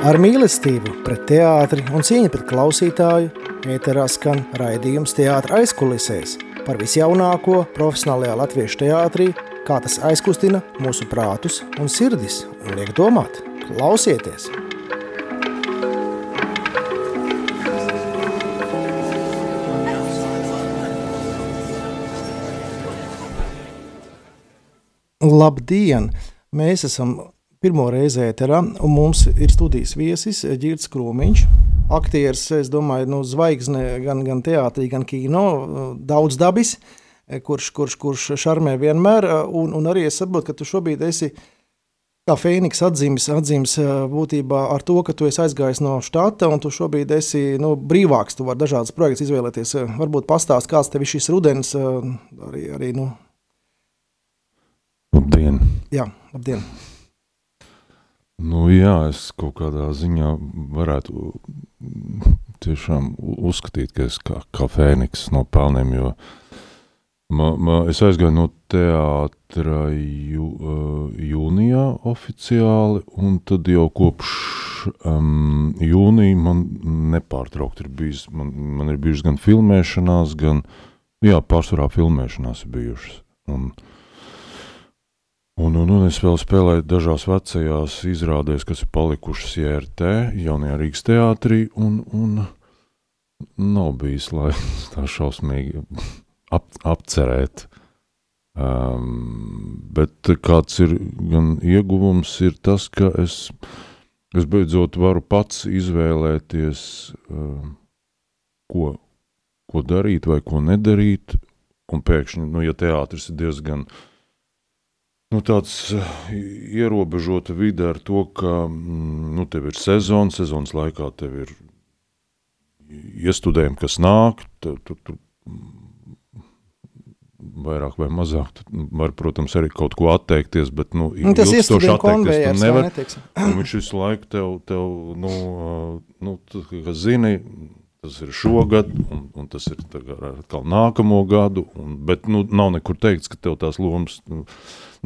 Ar mīlestību pret teātri un cieņu pret klausītāju ēterā skan raidījums teātra aizkulisēs par visjaunāko profesionālajā latviešu teātrī, kā tas aizkustina mūsu prātus un sirdis un liek domāt. Klausieties! Labdien! Mēs esam pirmo reizi ēterā, un mums ir studijas viesis Girts Krūmiņš. Aktieris, es domāju, nu, zvaigzne gan, gan teātrī, gan kino, daudz dabis, kurš, kurš, kurš šarmē vienmēr, un, un arī es saprotu, ka tu šobrīd esi kā Fēniks atzīmes, atzīmes būtībā ar to, ka tu esi aizgājis no štata, un tu šobrīd esi nu, brīvāks, tu vari dažādas projekts izvēlēties. Varbūt pastāst, kāds tev ir šis rudens, arī, arī nu, Labdien! Jā, labdien! Nu, jā, es kaut kādā ziņā varētu tiešām uzskatīt, ka es kā, kā fēniks no pelniem, jo ma, ma, es aizgāju no teātra jū, jūnijā oficiāli, un tad jau kopš um, jūnija man nepārtraukt ir bijis, man, man ir bijušas gan filmēšanās, gan, jā, pārsvarā filmēšanās ir bijušas. Un, uh, Un, un, un es vēl spēlēju dažās vecajās izrādēs, kas ir palikušas JRT, jaunajā Rīgas teātrī, un, un nav bijis laiks tā šausmīgi ap, apcerēt. Um, bet kāds ir gan ieguvums, ir tas, ka es, es beidzot varu pats izvēlēties, um, ko, ko darīt vai ko nedarīt, un pēkšņi, nu, ja teātris ir diezgan uh, nu, tāds eh, ierobežota vide ar to, ka mm, nu, tev ir sezona, sezonas laikā tev ir iestudējumi, kas nāk, tu, tu, tu vairāk vai mazāk, tu var, protams, arī kaut ko atteikties, bet, nu, nu tas ilgstoši atteikties tu nevar. Un viņš visu laiku tev, tev nu, nu tu, kas zini, tas ir šogad, un, un tas ir atkal nākamo gadu, un, bet, nu, nav nekur teikts, ka tev tās lomas, nu,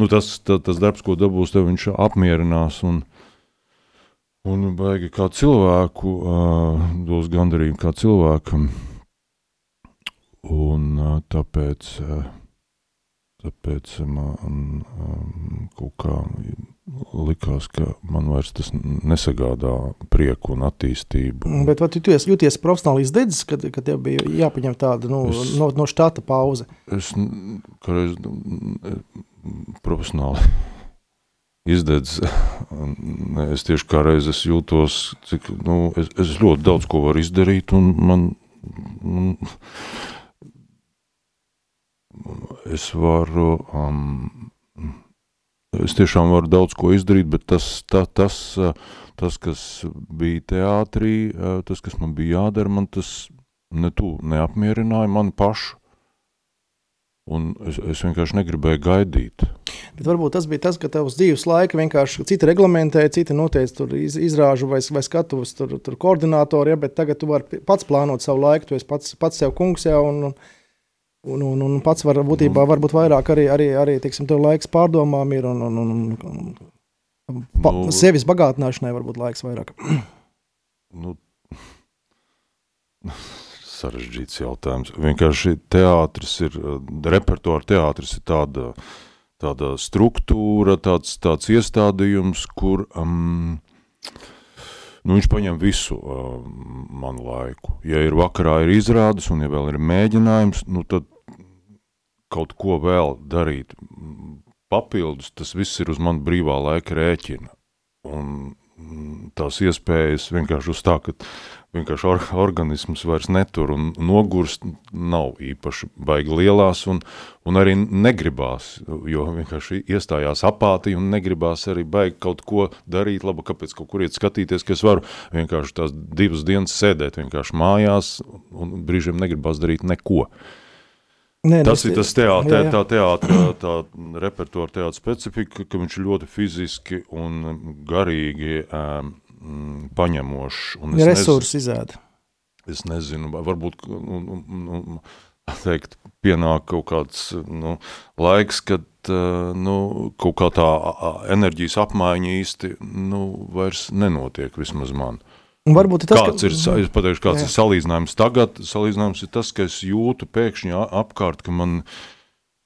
nu, tas, tā, tas darbs, ko dabūs, tev viņš apmierinās un, un baigi kā cilvēku, uh, dos gandarījumu kā cilvēkam. Un uh, tāpēc, uh, tāpēc man um, kaut kā likās, ka man vairs tas nesagādā prieku un attīstību. Bet vai tu jūties, jūties profesionāli izdedzis, kad, kad tev bija jāpaņem tāda nu, es, no, no štata pauze? Es, kādreiz, profesionāli izdedz. Es tieši kā reizes jūtos, cik, nu, es, es ļoti daudz ko varu izdarīt, un man, man es varu, um, es tiešām varu daudz ko izdarīt, bet tas, tā, tas, tas, kas bija teātrī, tas, kas man bija jādara, man tas ne tu neapmierināja mani pašu. Un es, es vienkārši negribēju gaidīt. Bet varbūt tas bija tas, ka tavs dzīves laika vienkārši citi reglamentēja, citi noteica tur iz, izrāžu vai, vai skatuves tur, tur koordinātori, ja, bet tagad tu vari pats plānot savu laiku, tu esi pats, pats sev kungs jau un, un, un, un, un pats var būtībā mhm. varbūt vairāk arī, arī, arī teiksim, tev laiks pārdomām ir un, un, un, un pa, nu, sevis bagātināšanai varbūt laiks vairāk. Nu, sarežģīts jautājums. Vienkārši teātris ir, repertuāra teātris ir tāda, tāda struktūra, tāds, tāds iestādījums, kur um, nu, viņš paņem visu um, manu laiku. Ja ir vakarā ir izrādes un ja vēl ir mēģinājums, nu tad kaut ko vēl darīt papildus, tas viss ir uz manu brīvā laika rēķina. Un tās iespējas vienkārši uz tā, ka vienkārši or, organisms vairs netur un nogurst nav īpaši baigi lielās un, un arī negribās, jo vienkārši iestājās apātija un negribās arī baigi kaut ko darīt, labi, kāpēc kaut kur iet skatīties, ka es varu? Vienkārši tās divas dienas sēdēt vienkārši mājās un brīžiem negribās darīt neko. Nē, tas ir tas teātris, tā teātra, tā repertuāra teātra specifika, ka viņš ļoti fiziski un garīgi um, mm, paņemošs. Resursi izēda. Es nezinu, varbūt nu, nu, nu, teikt, pienāk kaut kāds nu, laiks, kad nu, kaut kā tā enerģijas apmaiņa īsti nu, vairs nenotiek vismaz man. Un varbūt tas, kāds ka... ir, es pateikšu, kāds jā. ir salīdzinājums tagad, salīdzinājums ir tas, ka es jūtu pēkšņi apkārt, ka man,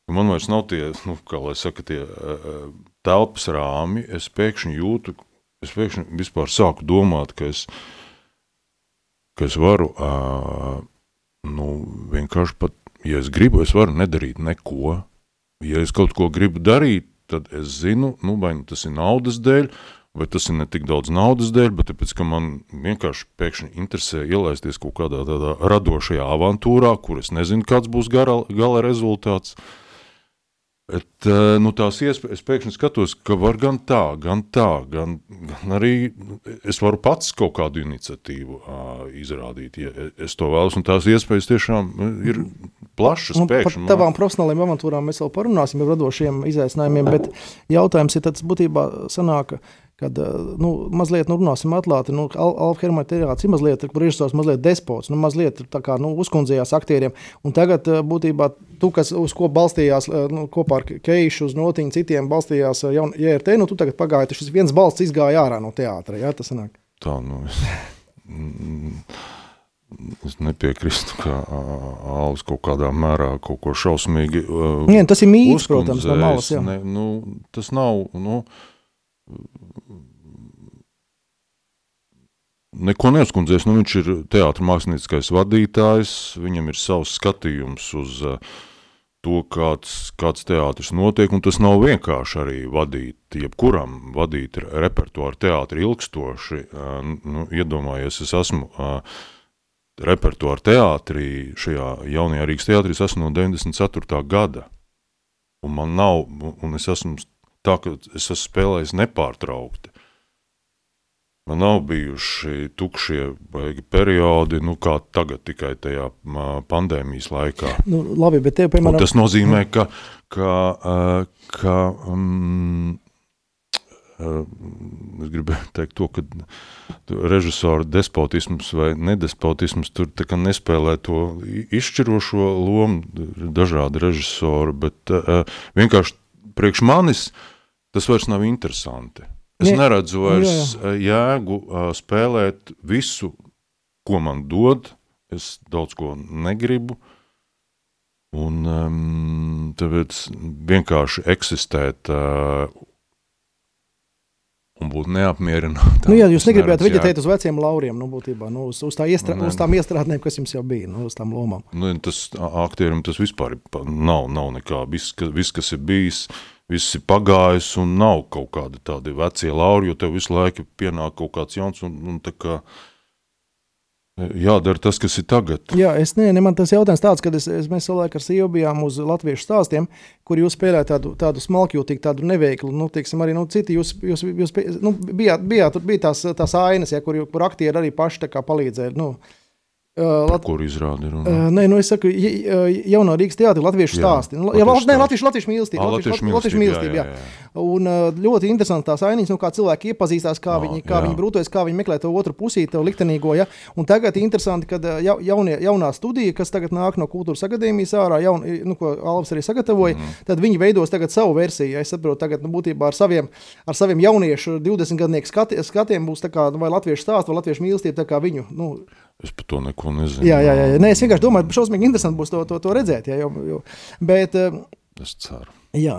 ka man vairs nav tie, nu, kā lai saka, tie telpas rāmi, es pēkšņi jūtu, es pēkšņi vispār sāku domāt, ka es, ka es varu, uh, nu, vienkārši pat, ja es gribu, es varu nedarīt neko. Ja es kaut ko gribu darīt, tad es zinu, nu, vai nu tas ir naudas dēļ, vai tas ir ne tik daudz naudas dēļ, bet tāpēc, ka man vienkārši pēkšņi interesē ielaisties kaut kādā tādā radošajā avantūrā, kur es nezinu, kāds būs gara, gala rezultāts. Bet, eh, nu, tās iespējas, es pēkšņi skatos, ka var gan tā, gan tā, gan, gan arī es varu pats kaut kādu iniciatīvu uh, izrādīt, ja es to vēlos, un tās iespējas tiešām ir plašas nu, pēkšņi. Par tavām profesionālajām avantūrām mēs vēl parunāsim, ar radošiem izaicinājumiem, bet jautājums ir tāds būtībā sanāk, kad eh, nu, mazliet nu, runāsim atklāti. Nu, Alfa Hermana teātris ir mazliet, režisors mazliet despots, nu, mazliet tā kā nu, uzkundzējās aktieriem. Un tagad eh, būtībā tu, kas uz ko balstījās eh, nu, kopā ar Keišu, uz notiņu citiem balstījās jaun, JRT, nu tu tagad pagāji, šis viens balsts izgāja ārā no teātra, jā, tas sanāk? Tā, nu, es, es nepiekrīstu, ka Alvis kaut kādā mērā kaut ko šausmīgi uh, Jā, tas ir mīts, protams, no malas. Ne, nu, tas nav, nu, neko neuzkundzēs. Nu, viņš ir teātris mākslinieckais vadītājs, viņam ir savs skatījums uz uh, to, kāds, kāds teātris notiek, un tas nav vienkārši arī vadīt, jebkuram vadīt repertuāru teātri ilgstoši. Uh, nu, iedomājies, es esmu uh, repertuāru teātrī, šajā jaunajā Rīgas teātrī, es esmu no 94. gada, un man nav, un es esmu tā, ka es esmu spēlējis nepārtraukti. Nav bijuši tukšie periodi, nu, kā tagad, tikai tajā pandēmijas laikā. Nu, labi, bet tev, piemēram... Un tas nozīmē, ka, ka, ka um, es gribēju teikt to, ka režisora despotisms vai nedespotisms tur tā kā nespēlē to izšķirošo lomu, dažādi režisori, bet vienkārši priekš manis tas vairs nav interesanti. Es ne, neredzu vairs jā, jā. Eh, jēgu uh, spēlēt visu, ko man dod. Es daudz ko negribu. Un um, tāpēc vienkārši eksistēt uh, un būt neapmierinātam. Nu, jā, jūs negribējāt veģetēt uz veciem lauriem, nu, būtībā, nu, uz, uz, tā iestrā, ne. uz tām iestrādnēm, kas jums jau bija, nu, uz tām lomām. Nu, tas aktierim tas vispār nav, nav nekā. Viss, ka, viss kas ir bijis, uh, viss ir pagājis un nav kaut kādi tādi vecie lauri, jo tev visu laiku pienāk kaut kāds jauns un, un tā kā e, jādara tas, kas ir tagad. Jā, es ne, ne man tas jautājums tāds, kad es, es mēs savulaik ar sievu bijām uz latviešu stāstiem, kur jūs spēlējāt tādu, tādu smalkjūtīgu, tādu neveiklu, nu, teiksim, arī, nu, citi jūs, jūs, jūs nu, bijāt, bijāt, tur bija tās, tās ainas, ja, kur, kur aktieri arī paši tā kā palīdzēja, nu, Uh, Lat... Kur izrādi runa? Uh, nē, nu es saku, jauno Rīgas teātri, latviešu stāsti. Jā, jā nē, latviešu, latviešu mīlestība. Ah, latviešu, latviešu mīlestība, jā. jā, jā. jā. Un ļoti interesanti tās ainiņas, nu, kā cilvēki iepazīstās, kā, no, viņi, kā viņi brūtojas, kā viņi meklē to otru pusīti, to liktenīgo. Ja? Un tagad interesanti, ka ja, jaunie, jaunā studija, kas tagad nāk no kultūras akadēmijas ārā, jaun, nu, ko Alvs arī sagatavoja, mm. tad viņi veidos tagad savu versiju. Ja es saprotu, tagad nu, būtībā ar saviem, ar saviem jauniešu 20 gadnieku skati, skatiem būs tā kā nu, vai latviešu stāsts vai latviešu mīlestība, tā kā viņu. Nu, Es par to neko nezinu. Jā, jā, jā. Nē, es vienkārši domāju, ka šausmīgi interesanti būs to, to, to redzēt. Jā, jo, jo, bet, eh, es ceru. Jā,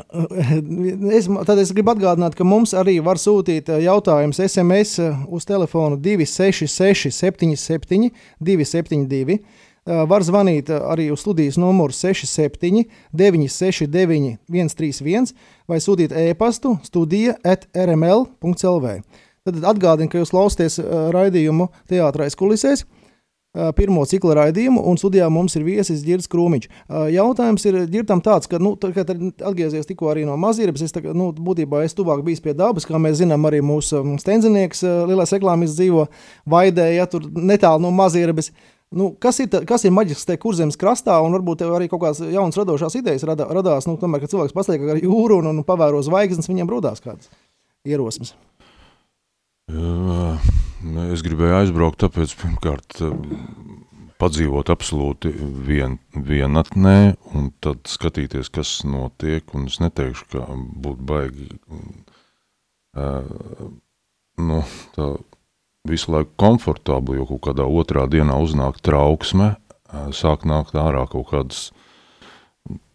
es, tad es gribu atgādināt, ka mums arī var sūtīt eh, jautājumus SMS eh, uz telefonu 266, 77, 272. Var zvanīt arī uz studijas numuru 67, 969, 131 vai sūtīt e-pastu studija at rml.clv. Tad atgādinu, ka jūs klausāties raidījumu teātrais kulisēs pirmo cikla raidījumu, un studijā mums ir viesis Girds Krūmiņš. Jautājums ir Girdam tāds, ka, nu, tā, kad atgriezies tikko arī no mazības, es tā, nu, būtībā es tuvāk bijis pie dabas, kā mēs zinām, arī mūsu stenzinieks, lielais reklāmis dzīvo Vaidē, ja tur netālu no mazības. Nu, kas, ir, kas ir maģisks te kurzemes krastā, un varbūt arī kaut kādas jaunas radošās idejas radā, radās, nu, tomēr, kad cilvēks pastiek ar jūru un, un pavēro zvaigznes, viņam rodās kādas ierosmes. Jā. Es gribēju aizbraukt, tāpēc pirmkārt padzīvot absolūti vien, vienatnē un tad skatīties, kas notiek, un es neteikšu, ka būtu baigi uh, nu, tā visu laiku komfortabli, jo kaut kādā otrā dienā uznāk trauksme, uh, sāk nākt ārā kaut kādas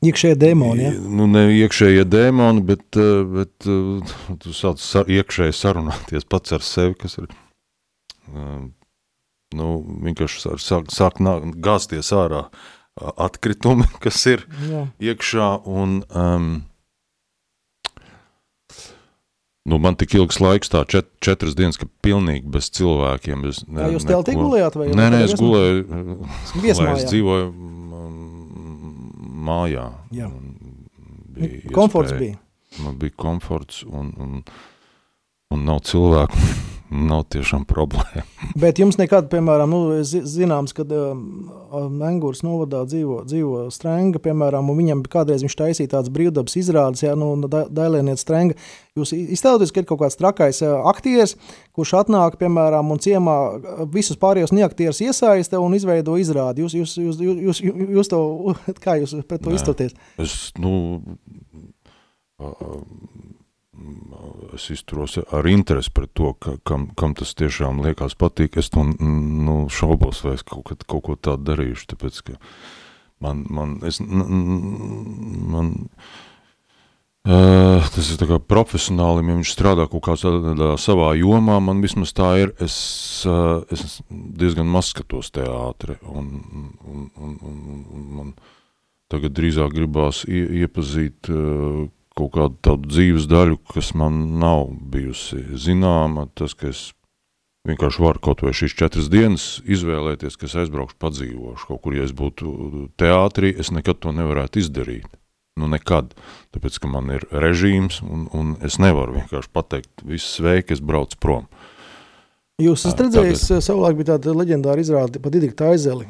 Iekšējie dēmoni, ja? Nu, ne iekšējie dēmoni, bet, bet tu sāc sar, iekšēji sarunāties pats ar sevi, kas ir nu, vienkārši sāk, sāk nā, gāzties ārā atkritumi, kas ir Jā. iekšā, un um, nu, man tik ilgs laiks, tā čet, četras dienas, ka pilnīgi bez cilvēkiem. Es ne, Jā, jūs teltī gulējāt vai? Nē, nē, es gulēju, es dzīvoju mājā. Jā. Bija komforts iespēja, bija. Man bija komforts un, un, un nav cilvēku. Nav tiešām problēma. Bet jums nekad, piemēram, nu, zināms, kad uh, Mengūras novadā dzīvo, dzīvo Strenga, piemēram, un viņam kādreiz viņš taisīja tādas brīvdabas izrādes, jā, nu, da, dailēniet Strenga. Jūs iztēloties, ka ir kaut kāds trakais uh, aktieris, kurš atnāk, piemēram, un ciemā visus pārējos neaktierus iesaista un izveido izrādi. Jūs, jūs, jūs, jūs, jūs, jūs, to, kā jūs pret to izturties? Es, nu, uh, es izturos ar interesi pret to, ka, kam, kam tas tiešām liekas patīk. Es to nu, šaubos, vai es kaut, kad, kaut ko tādu darīšu, tāpēc, ka man, man, es, man uh, tas ir tā kā profesionāli, ja viņš strādā kaut kādā savā jomā, man vismaz tā ir, es, uh, es diezgan maz skatos teātri, un, un, un, un, un man tagad drīzāk gribās ie, iepazīt uh, kaut kādu tādu dzīves daļu, kas man nav bijusi zināma, tas, ka es vienkārši varu kaut vai šīs četras dienas izvēlēties, ka es aizbraukšu padzīvošu kaut kur, ja es būtu teātrī, es nekad to nevarētu izdarīt. Nu nekad, tāpēc, ka man ir režīms un, un es nevaru vienkārši pateikt, viss sveiki, es braucu prom. Jūs esat redzējis, savulaik bija tāda leģendāra izrāde pa Didikta Aizeli.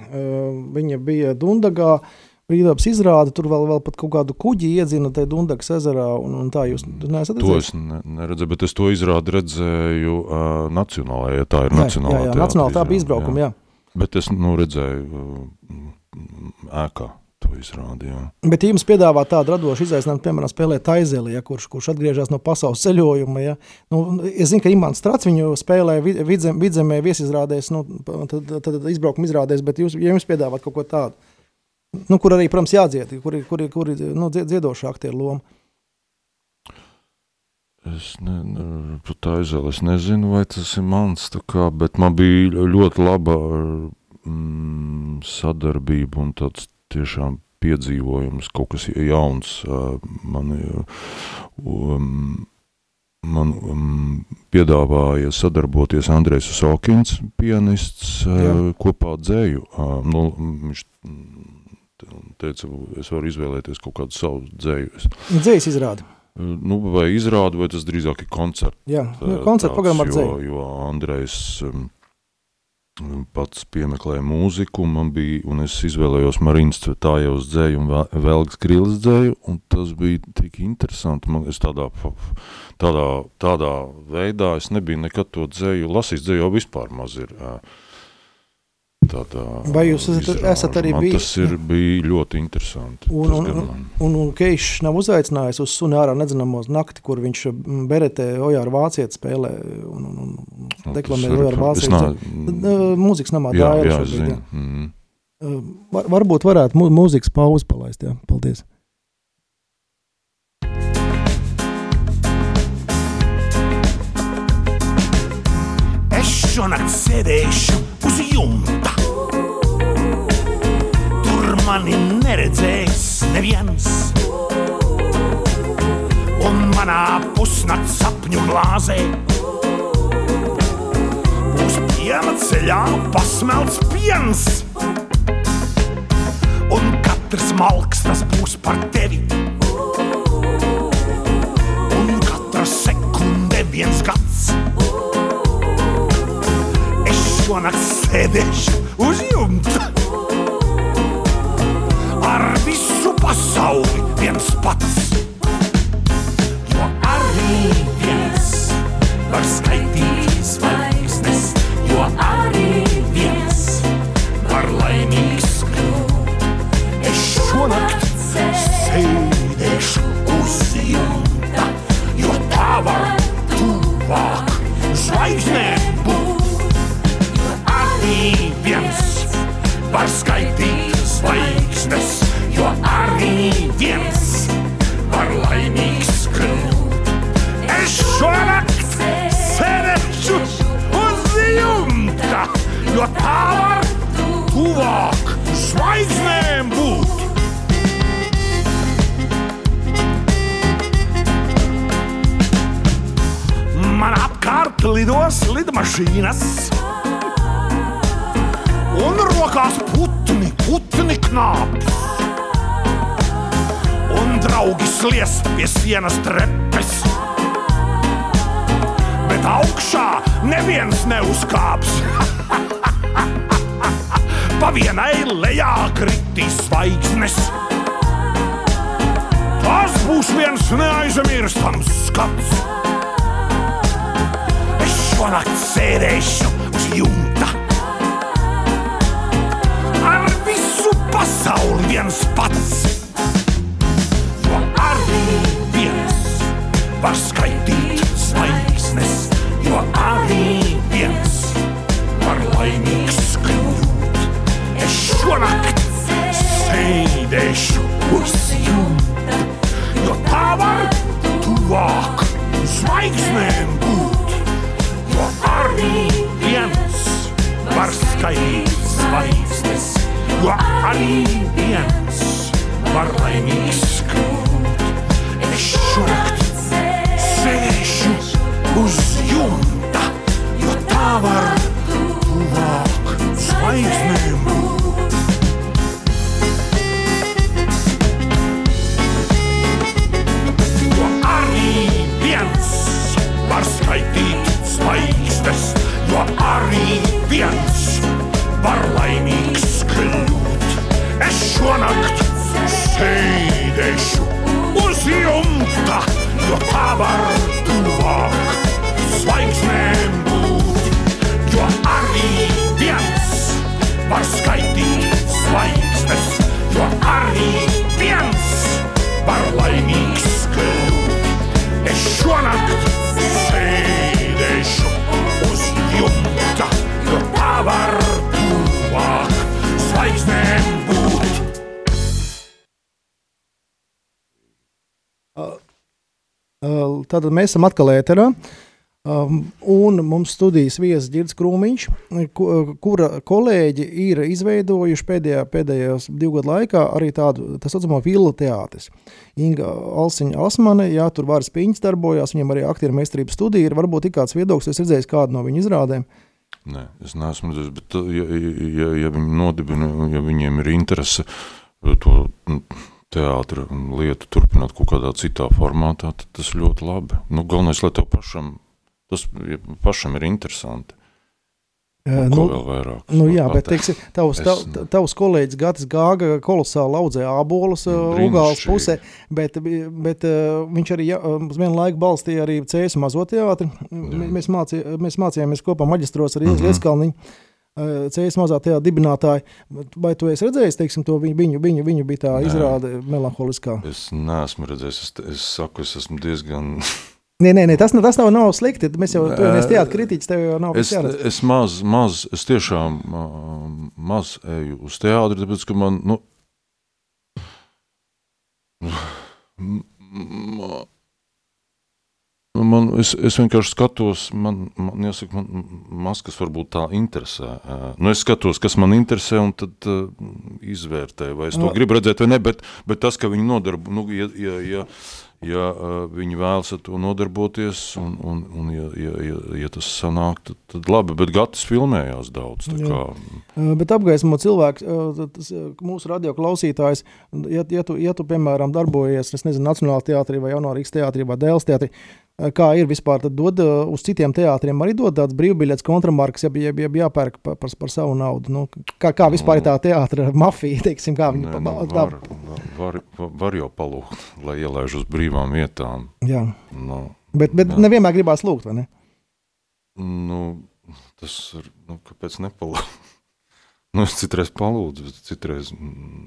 Viņa bija Dundagā, uh, brīvdabas izrāde, tur vēl, vēl pat kaut kādu kuģi iedzina tajā Dundakas ezerā, un, un tā jūs neesat redzējuši? To es ne, neredzēju, bet es to izrādi redzēju uh, nacionālajā, ja tā ir nacionālā jā, jā, nacionālā, tā bija izbraukuma, jā. jā. Bet es, nu, redzēju uh, ēkā to izrādi, jā. Bet jums piedāvā tādu radošu izaicinājumu, piemēram, spēlēt Taizeli, ja, kurš, kurš atgriežas no pasaules ceļojuma, ja. Nu, es zinu, ka Imants Strats viņu spēlē vidzem, vidzemē viesizrādēs, nu, tad, tad, tad izbraukuma izrādēs, bet jūs, ja jums piedāvāt kaut ko tādu, nu, kur arī, protams, jādzied, kur ir, kur ir, kur ir nu, dziedoša aktieru loma. Es ne, ne, par tā izvēli es nezinu, vai tas ir mans, kā, bet man bija ļoti laba mm, sadarbība un tāds tiešām piedzīvojums, kaut kas jauns. Man, um, man um, piedāvāja sadarboties Andrejs Sokins, pianists, Jā. kopā dzēju. Nu, viņš un teica, es varu izvēlēties kaut kādu savu dzēju. Dzējas izrādi. Nu, vai izrādi, vai tas drīzāk ir koncerts. Jā, nu, koncerts programmā ar dzēju. Jo, jo Andrejs um, pats piemeklēja mūziku, man bija, un es izvēlējos Marīnas Cvetājevas dzēju un Velgas Krilas dzēju, un tas bija tik interesanti. Man, es tādā, tādā, tādā veidā, es nebiju nekad to dzēju, lasījis dzēju jau vispār maz ir. Uh, tādā Vai jūs esat, esat arī bijis? Tas ir, bija ļoti interesanti. Un, un, un, un, un Keišs nav uzaicinājis uz suni ārā nedzinamos nakti, kur viņš beretē Ojāru Vācieti spēlē un, un, un nu, deklamē Ojāru Vācieti. Mūzikas namā jā, tā ir. Jā, šobrīd. Jā. Mm. Var, varbūt varētu mū, mūzikas pauzi palaist, jā. Paldies. Es šonakt sēdēšu pasmelts piens. Un katrs malks tas būs par pa vienai lejā kritīs zvaigznes. Tas būs viens neaizmirstams skats. Es šonakt sēdēšu uz jumta. Ar visu pasauli viens pats. Jo arī viens var skaitīt zvaigznes, šonakt sēdēšu uz jumta, jo tā var tuvāk zvaigznēm būt. Jo arī viens var skaitīt zvaigznes, jo arī viens var laimīgs kļūt. Es šonakt sēžu uz jumta, jo tā var tuvāk zvaigznēm sēdēšu uz jumta, jo tā var tuvāk zvaigznēm būt. Jo arī viens var skaitīt zvaigznes, jo arī viens var laimīgs kļūt. Es šonakt sēdēšu uz jumta, jo tā var Tad mēs esam atkal ēterā. Um, un mums studijas viesis Girds Krūmiņš, ku, kura kolēģi ir izveidojuši pēdējā, pēdējos divu gadu laikā arī tādu tā saucamo vilu teātris. Inga Alsiņa Asmane, jā, tur varas piņas darbojās, viņam arī aktieru meistarības studija ir, varbūt ir kāds viedoklis, es redzējis kādu no viņu izrādēm. Nē, es neesmu redzējis, bet ja, ja, ja viņi nodibina, ja viņiem ir interese to teātra lietu turpināt kaut kādā citā formātā, tad tas ļoti labi. Nu, galvenais, lai tev pašam, tas pašam ir interesanti. Uh, Ko nu, vēl vairāk? Nu, jā, bet teiksim, tavs, tav, tavs kolēģis Gatis Gāga kolosāli audzēja ābolus uh, Brīnišķīgi. Ugāles pusē, bet, bet uh, viņš arī ja, uz vienu laiku balstīja arī Cēsu mazo teātri. M- Mēs, mācī, mēs mācījāmies kopā maģistros ar Ilzi Mhm. Lieskalniņu. Uh, Cēlis mazā tajā dibinātāji, vai tu esi redzējis, teiksim, to viņu, viņu, viņu, viņu bija tā Nē. izrāde melanholiskā? Es neesmu redzējis, es, es saku, es esmu diezgan... Nē, nē, nē tas, tas nav, nav slikti, mēs jau, esi Nē. teātra kritiķis, tev jau nav Es, es maz, maz, es tiešām maz eju uz teātri, tāpēc, ka man, Nu, Man, es, es vienkārši skatos, man, man jāsaka, man maz kas varbūt tā interesē. Uh, Nu, es skatos, kas man interesē, un tad uh, izvērtēju, vai es to Nu. gribu redzēt, vai ne. Bet, bet tas, ka viņi nodarbo, nu, ja, ja, ja, ja uh, viņi vēlas ar to nodarboties, un, un, un ja, ja, ja, ja tas sanāk, tad, tad labi. Bet Gatis filmējās daudz. Bet apgaismo cilvēks, uh, tas, mūsu radio klausītājs, ja, ja, tu, ja tu, piemēram, darbojies es nezinu, Nacionālajā teātrī vai Jaunā Rīgas teātrī vai Dēls teātrī, kā ir vispār, tad dod uh, uz citiem teātriem arī dod tāds brīvbiļets kontramarks, ja, ja, ja jāpērk par, par, par savu naudu. Nu, kā, kā vispār ir tā teātra mafija, teiksim, kā viņi pa- nu, var, var, var, jau palūgt, lai ielaiž uz brīvām vietām. jā. Nu, Bet, bet Jā. nevienmēr gribās lūgt, vai ne? Nu, tas ir. Nu, kāpēc nepalūdzu? Nu, es citreiz palūdzu, bet citreiz mm,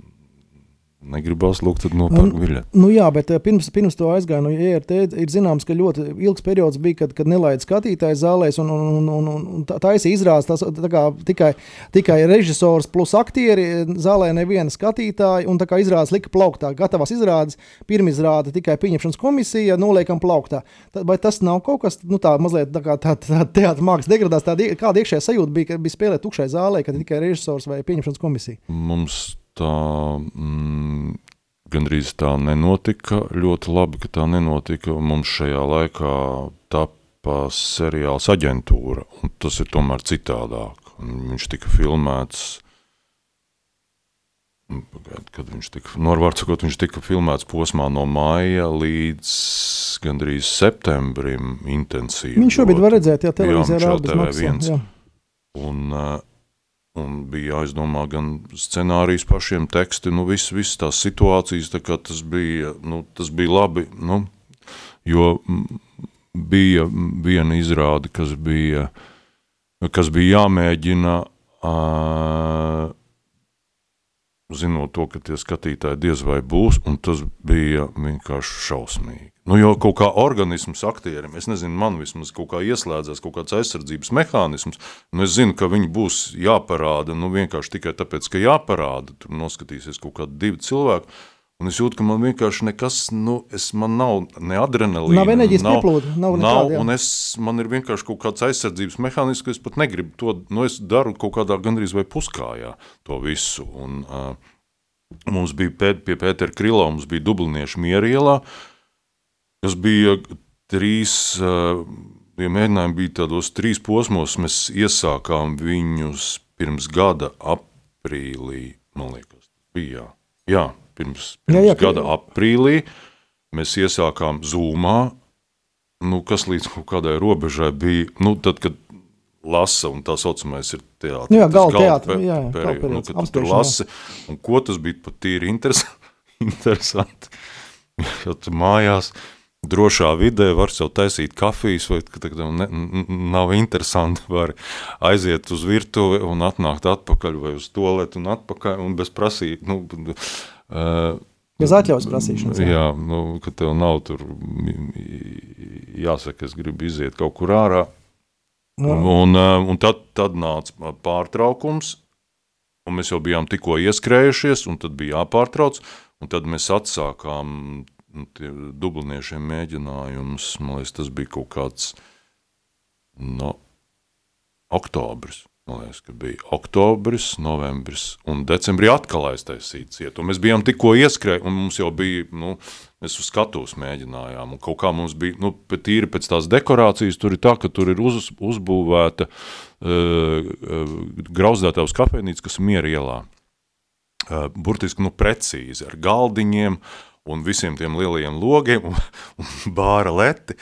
negribās lūgt, tad nopērk biļeti. Nu, jā, bet eh, pirms, pirms to aizgāja no IRT, ir zināms, ka ļoti ilgs periods bija, kad, kad nelaida skatītājs zālēs un, un, un, un, un tā- taisīja izrādes. Tas tā kā tikai, tikai režisors plus aktieri, zālē neviena skatītāja, un tā kā izrādes lika plauktā. Gatavās izrādes, pirmizrāde tikai pieņemšanas komisija, noliekam plauktā. Tad, vai tas nav kaut kas, nu tā mazliet tā kā tā, tā teātris mākslas degradās, tāda, kāda iekšējā sajūta bija, kad bija spēlēt tukšai zālē, kad tikai režisors vai pieņemšanas komisija? Mums tā mm, gandrīz tā nenotika. Ļoti labi, ka tā nenotika. Mums šajā laikā tapa seriāls aģentūra, un tas ir tomēr citādāk. Un Viņš tika filmēts. nu, pagaid, Kad viņš tika, vārds sakot, viņš tika filmēts posmā no māja līdz gandrīz septembrim intensīvi. Viņš šobrīd var redzēt, ja televīzijā Jā, rāda bez TV1. maksas. Un, eh, un bija jāizdomā gan scenārijs pašiem teksti, nu viss, viss tās situācijas, tā kā tas bija, nu, tas bija labi, nu, jo bija viena izrāde, kas bija, kas bija jāmēģina, uh, zinot to, ka tie skatītāji diez vai būs, un tas bija vienkārši šausmīgi. Nu, jo kaut kā organisms aktierim, es nezinu, man vismaz kaut kā ieslēdzās kaut kāds aizsardzības mehānisms, nu es zinu, ka viņi būs jāparāda, nu vienkārši tikai tāpēc, ka jāparāda, tur noskatīsies kaut kādi divi cilvēki, un es jūtu, ka man vienkārši nekas, nu, es, man nav ne adrenalīna, Nav enerģijas pieplūda, nav nav, nekāda, jā. un es, man ir vienkārši kaut kāds aizsardzības mehānisms, ka es pat negribu to, nu es daru kaut kādā gandrīz vai puskājā to visu, un uh, mums bija pēt, pie Pētera Krila, mums bija dubliniešu mierielā, kas bija trīs, uh, ja mēģinājumi bija tādos trīs posmos, mēs iesākām viņus pirms gada aprīlī, man liekas, bija, jā, jā pirms, Jā, pirms jā, jā, gada aprīlī, mēs iesākām Zoomā, nu, kas līdz kaut kādai robežai bija, nu, tad, kad lasa, un tā saucamais ir teātris. Jā, galda teātris, jā, jā, periods, galda nu, kad tu lasi, un ko tas bija pat tīri interesanti, interesanti. jo tu mājās drošā vidē var sev taisīt kafijas, vai tev ne, nav interesanti, var aiziet uz virtuvi un atnākt atpakaļ vai uz toaletu un atpakaļ, un bez prasīt, nu, uh, Bez atļaujas prasīšanas. Jā, nu, ka tev nav tur jāsaka, es gribu iziet kaut kur ārā. Nu, Un, uh, un tad, tad nāca pārtraukums, un mēs jau bijām tikko ieskrējušies, un tad bija jāpārtrauc, un tad mēs atsākām nu, dubliniešiem mēģinājumus. Man liekas, tas bija kaut kāds no oktobris. Man liekas, ka bija oktobris, novembris un decembrī atkal aiztaisīts ciet. Un mēs bijām tikko ieskrējuši, un mums jau bija, nu, mēs uz skatuves mēģinājām. Un kaut kā mums bija, nu, tīri pēc tās dekorācijas, tur ir tā, ka tur ir uz, uzbūvēta uh, uh, grauzdētavas kafejnīca, kas ir miera ielā. Uh, burtiski, nu, precīzi ar galdiņiem un visiem tiem lielajiem logiem un, un bāra leti.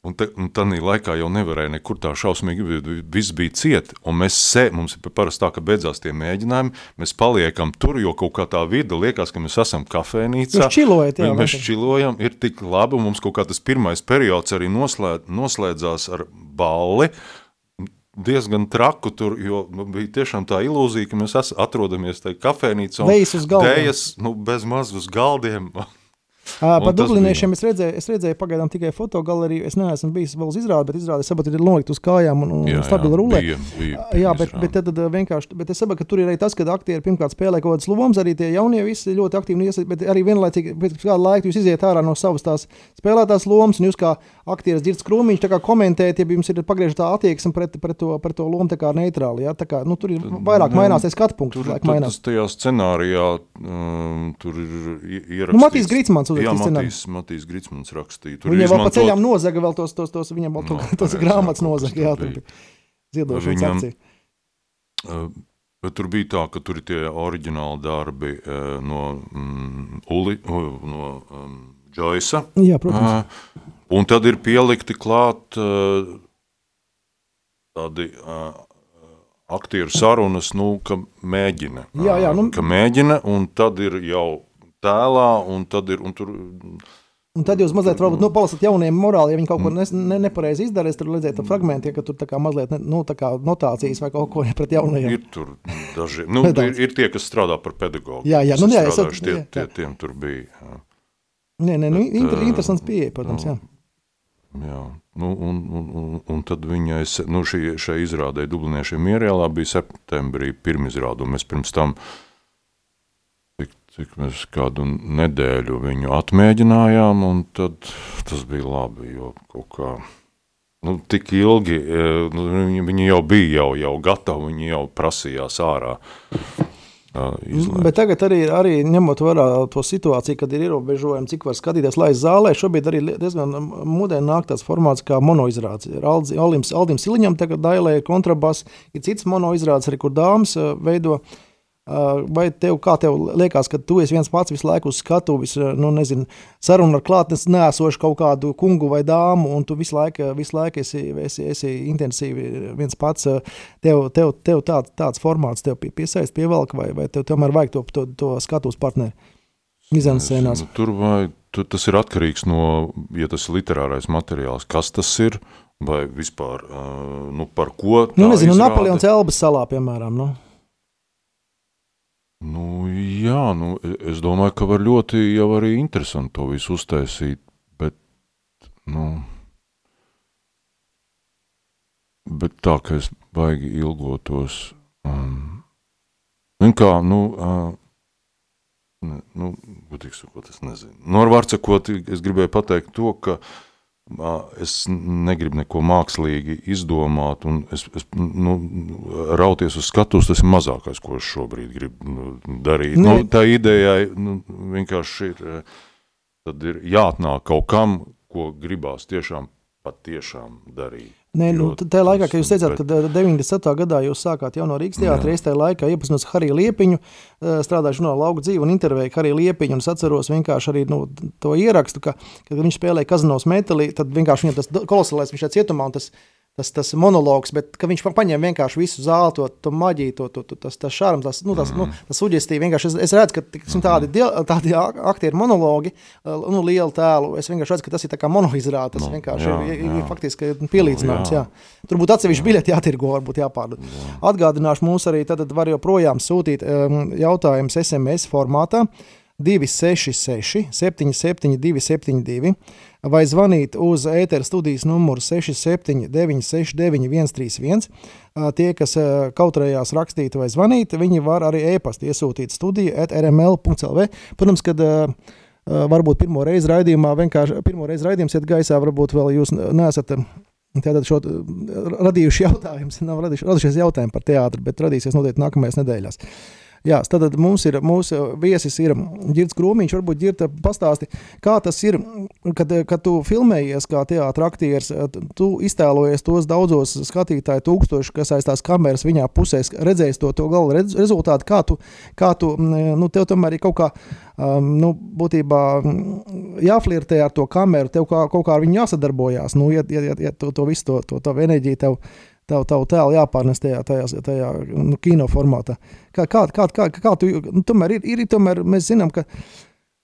Un, te, un tādā laikā jau nevarēja nekur tā šausmīgi, vi- viss bija ciet. Un mēs sē, mums ir parasti tā, ka beidzās tie mēģinājumi, mēs paliekam tur, jo kaut kā tā vide liekas, ka mēs esam kafejnīcā. Jūs čilojat, jā, Mēs čilojam, ir tik labi, un mums kaut kā tas pirmais periods arī noslēd, noslēdzās ar balli. Diezgan traku tur, jo nu, bija tiešām tā ilūzija, ka mēs es, atrodamies tajā kafejnīcā. un Dejas uz galdiem. Dejas, nu, bez maz uz galdiem. Par dubliniešiem es redzēju, es redzēju pagaidām tikai fotogaleriju. Es neesmu bijis vēl uz izrādi, bet izrādi saprotu, ir nolikt uz kājām un, un stabili rulē. bija, bija, Jā, bet, bet tad, tad vienkārši bet es saprotu, ka tur ir arī tas, ka aktieri pirmkārt spēlē kaut kādas lomas, arī tie jaunie visi ļoti aktīvi iesaistās, bet arī vienlaicīgi pēc kāda laika jūs iziet ārā no savas tās spēlētās lomas, un jūs kā aktieris dzirdat krūmiņš, kā komentējat, ja jums ir pagriežta attieksme pret, pret, to, pret to lomu, tā kā neitrāli. Ja? Tā kā, nu, tur ir vairāk Nu, mainās, tas skatu punkts, Tur, tur tas tajā scenārijā um, tur ir i- ierakstīts. Nu, Matīs Grītsmans uzrakstīja Jā. Matīs, Matīs Grītsmans rakstīja. Tur Viņam vēl pa izmantot- ceļām nozaga vēl tos, tos, tos viņam vēl to, No, tos grāmatas nozaga. Jā, tur ziedošanas Viņam- akcija. Uh, Bet tur bija tā, ka tur ir tie oriģināli darbi uh, no mm, Uli, uh, no um, Joyce'a. Jā, protams. Uh, un tad ir pielikti klāt uh, tādi uh, aktieru sarunas, nu, ka mēģina. Jā, jā, nu- Ka mēģina, un tad ir jau tēlā, un tad ir, un tur Un tad jūs mazliet varbūt, nu, palasat jauniem morāli, ja viņi kaut ko ne, ne, nepareizi izdarīs, tad redzēt to fragmenti, ja, ka tur tā kā mazliet, ne, nu, tā kā notācijas vai kaut ko pret jaunajiem. Ir tur daži, nu, ir, ir tie, kas strādā par pedagogu. Jā, jā, nu, jā, es at- tie, tie, tiem tur bija. Jā. Nē, nē, nu, Bet, inter, interesants pieeja, protams, jā. Jā, nu, un, un, un, un tad viņai, nu, šī, šai izrādē Dubliniešiem mierēlā bija septembrī pirmizrāda, un mēs pirms tam, cik, cik mēs kādu nedēļu viņu atmēģinājām, un tad tas bija labi, jo kaut kā, nu, tik ilgi, e, nu, viņi, jau bija jau, jau gatavi, viņi jau prasījās ārā. ā, izlaist. Bet tagad arī, arī ņemot vērā to situāciju, kad ir ierobežojumi, cik var skatīties laist zālē, šobrīd arī diezgan moderni nāk tāds formāts kā monoizrādes. Ir Aldim, Siliņam tagad dailē ir kontrabas, ir cits monoizrādes arī, kur dāmas ā, veido. Ā, Vai tev, kā tev liekas, ka tu esi viens pats visu laiku uz skatuves, nu, nezinu, sarunu ar klātnes nēsošu kaut kādu kungu vai dāmu, un tu visu laiku, visu laiku esi, esi, esi intensīvi viens pats. Tev, tev, tev tā, tāds formāts tev pie- piesaist, pievelk, vai, vai tev tomēr vajag to, to, to skatuves partneri izansēnās? Nu, tur vai tu, tas ir atkarīgs no, ja tas ir literārais materiāls, kas tas ir, vai vispār, uh, nu, par ko tā Nu, nezinu, izrāde. Napoleons Elbas salā, piemēram. Nu. Nu, jā, nu, e- es domāju, ka var ļoti jau arī interesanti to visu uztaisīt, bet, nu, bet tā, ka es baigi ilgotos, um, kā, nu, uh, ne, nu, gudīgi sakot, es nezinu. Nu, ar vārdu sakot, es gribēju pateikt to, ka ā, es negribu neko mākslīgi izdomāt, un es, es nu, rauties uz skatuves, tas ir mazākais, ko es šobrīd gribu nu, darīt. Nē. Nu, tā idejai nu, vienkārši ir, tad ir jāatnāk kaut kam, ko gribās tiešām patiešām darīt. Nē, nu, tajā laikā, kad jūs teicāt, bet- ka ā, 97. gadā jūs sākāt jau no Rīgas teātra, es tajā laikā iepazinos ar Hariju Liepiņu, ā, strādāju žurnālā lauka dzīvi un intervēju Hariju Liepiņu, un es atceros vienkārši arī nu, to ierakstu, ka, kad viņš spēlēja Kazanovs metālī, tad vienkārši viņam tas kolosālais, viņš šeit cietumā, un tas, tas, tas monologs, bet viņš paņēma vienkārši visu zāli, to, to maģiju, to, to, to, tas, tas šarms, tas, nu, tas, nu, tas suģestīvi. Vienkārši es, es redzu, ka tiksim, tādi, dia- tādi ak- aktieri monologi, ā, nu, lielu tēlu, es vienkārši redzu, ka tas ir tā kā monoizrāde, tas Nu, vienkārši jā, ir, ir, ir jā. faktiski pielīdzināms, Nu, jā. jā. Tur būtu atsevišķi biļeti jātirgo, varbūt jāpārdod. Atgādināšu mums arī, tad var joprojām sūtīt um, jautājumus SMS formātā 266 77 272 vai zvanīt uz ētera studijas numuru 679 69 131. Ā, Tie, kas kautrējās rakstīt vai zvanīt, viņi var arī e-pastu iesūtīt studiju at rml.lv. Protams, kad varbūt pirmo reizi raidījumā, vienkārši pirmo reizi raidījums iet gaisā, varbūt vēl jūs neesat Tātad šo uh, radījuši jautājumus, nav radušies jautājumi par teātri, bet radīsies noteikti nākamajās nedēļās. Jā, tad mums ir mūsu viesis, ir Girts Krūmiņš. Varbūt Girta pastāsti, kā tas ir, kad, kad tu filmējies kā teātris aktieris, tu iztēlojies tos daudzos skatītāju tūkstošus, kas aiz tās kameras viņā pusē redzējis to, to gala rezultātu, kā tu, kā tu, nu, tev tomēr ir kaut kā, um, nu, būtībā jāflirtē ar to kameru, tev kā, kaut kā ar viņu jāsadarbojās, nu, ja, ja, ja, ja to, to visu, to, to, to enerģiju tev, tev, tev tēlu jāpārnes tajā, tajā, tajā nu, kino formātā. Kā, kā, kā, kā, kā tu, nu, tomēr ir, ir, tomēr mēs zinām, ka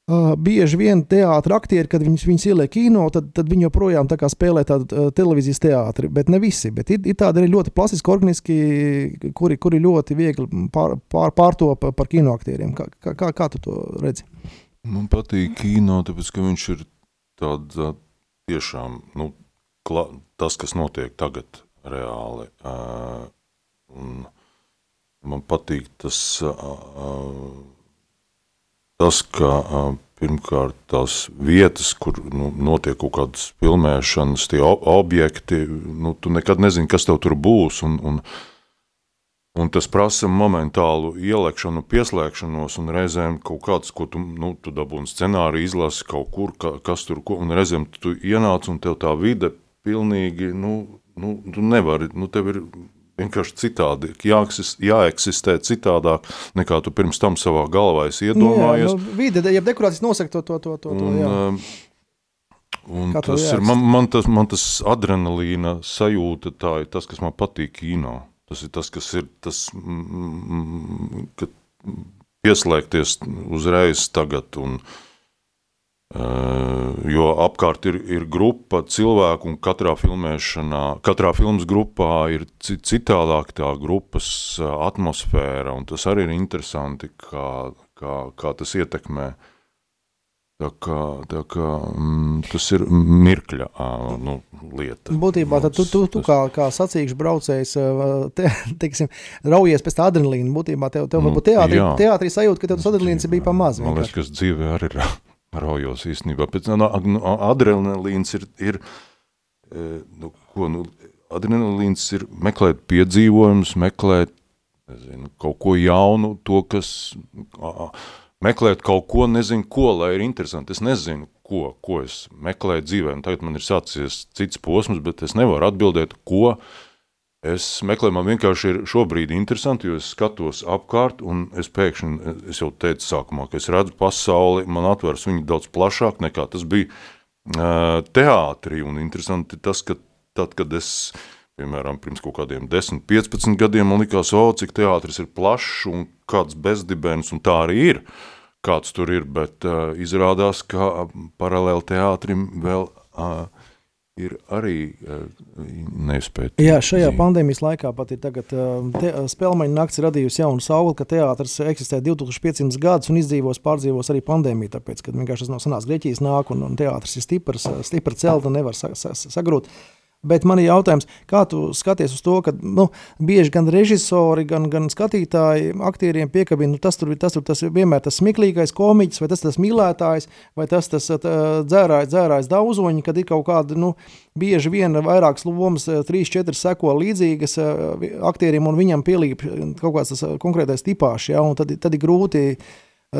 Uh, bieži vien teātris aktieri, kad viņus, viņus ieliek kino, tad, tad viņi joprojām tā spēlē tādu uh, televīzijas teātri. Bet ne visi. Bet ir, ir tādi arī ļoti plastiski, organiski, kuri, kuri ļoti viegli pār, pār, pārtopa par kinoaktieriem. Kā, kā, kā, tu to redzi? Man patīk kino, tāpēc, ka viņš ir tāds tiešām, nu, kla, tas, kas notiek tagad reāli. Un man patīk tas, tas ka pirmkārt tās vietas, kur nu, notiek kaut kādas filmēšanas, tie objekti, nu, tu nekad nezini, kas tev tur būs. Un, un, Un tas prasa momentālu ielekšanu, pieslēgšanos, un reizēm kaut kāds, ko tu, nu, tu dabūji scenāriju, izlasi kaut kur, ka, kas tur ko, un reizēm tu ienāc, un tev tā vide pilnīgi, nu, nu tu nevari, nu, tev ir vienkārši citādi, jāeksis, jāeksistē citādāk, nekā tu pirms tam savā galvā esi iedomājies. Jā, nu, vide, ja dekorācijas nosaka to, to, to, to, Un, jā. um, un Kā tas ir, man, man, tas, man tas adrenalīna sajūta, tā ir tas, kas man patīk kino. Tas ir tas, kas ir tas, mm, kad pieslēgties uzreiz tagad un, Uh, jo apkārt ir, ir grupa cilvēku, un katrā filmēšanā, katrā filmas grupā ir citādāk tā grupas atmosfēra, un tas arī ir interesanti, kā, kā, kā tas ietekmē Tā kā, tā kā, mm, tas ir mirkļa nu, lieta. Būtībā tad tu, tu, tu kā, kā sacīkšu braucējs, te, teiksim, raujies pēc tā adrenalīna. Būtībā tev, tev nu, varbūt teātrī, teātrī sajūta, ka tev tas adrenalīns bija pamaz. Man liekas, ka dzīvē arī ir raujos īstenībā. Pēc, no, no, adrenalīns ir, ir nu, ko, nu, adrenalīns ir meklēt piedzīvojumus, meklēt nezinu, kaut ko jaunu, to, kas... Meklēt kaut ko, nezinu, ko, lai ir interesanti. Es nezinu, ko, ko es meklēju dzīvē. Un tagad man ir sācies cits posms, bet es nevaru atbildēt, ko es meklēju. Man vienkārši ir šobrīd interesanti, jo es skatos apkārt, un es pēkšņi, es jau teicu sākumā, ka es redzu pasauli, man atveras viņa daudz plašāk nekā tas bija uh, teātrī. Un interesanti tas, ka tad, kad es piemēram, pirms kaut kādiem 10, 15 gadiem man likās, o, cik teātris ir plašs un kāds bezdibens, un tā arī ir, kāds tur ir, bet uh, izrādās, ka paralēli teātrim vēl uh, ir arī uh, nespēja. Jā, šajā zīme. pandēmijas laikā pat ir tagad te, spēlmaņa nakts radījusi jaunu sauli, ka teātris eksistē 2500 gadus un izdzīvos, pārdzīvos arī pandēmiju, tāpēc, ka vienkārši tas no sanās Grieķijas nāk un, un teātris ir stiprs, stipra celta, nevar sa, sa, sagrūt. Bet man ir jautājums, kā tu skaties uz to, ka nu, bieži gan režisori, gan, gan skatītāji aktieriem piekabina, nu, tas tur ir tas, tur, tas ir vienmēr tas smieklīgais komiķis, vai tas tas mīlētājs, vai tas tas dzērājs, dzērājs daudzoņi, kad ir kaut kāda, nu, bieži vien vairākas lomas, trīs, četras seko līdzīgas aktieriem, un viņam pielīp kaut kāds tas konkrētais tipāšs, ja, un tad, tad ir grūti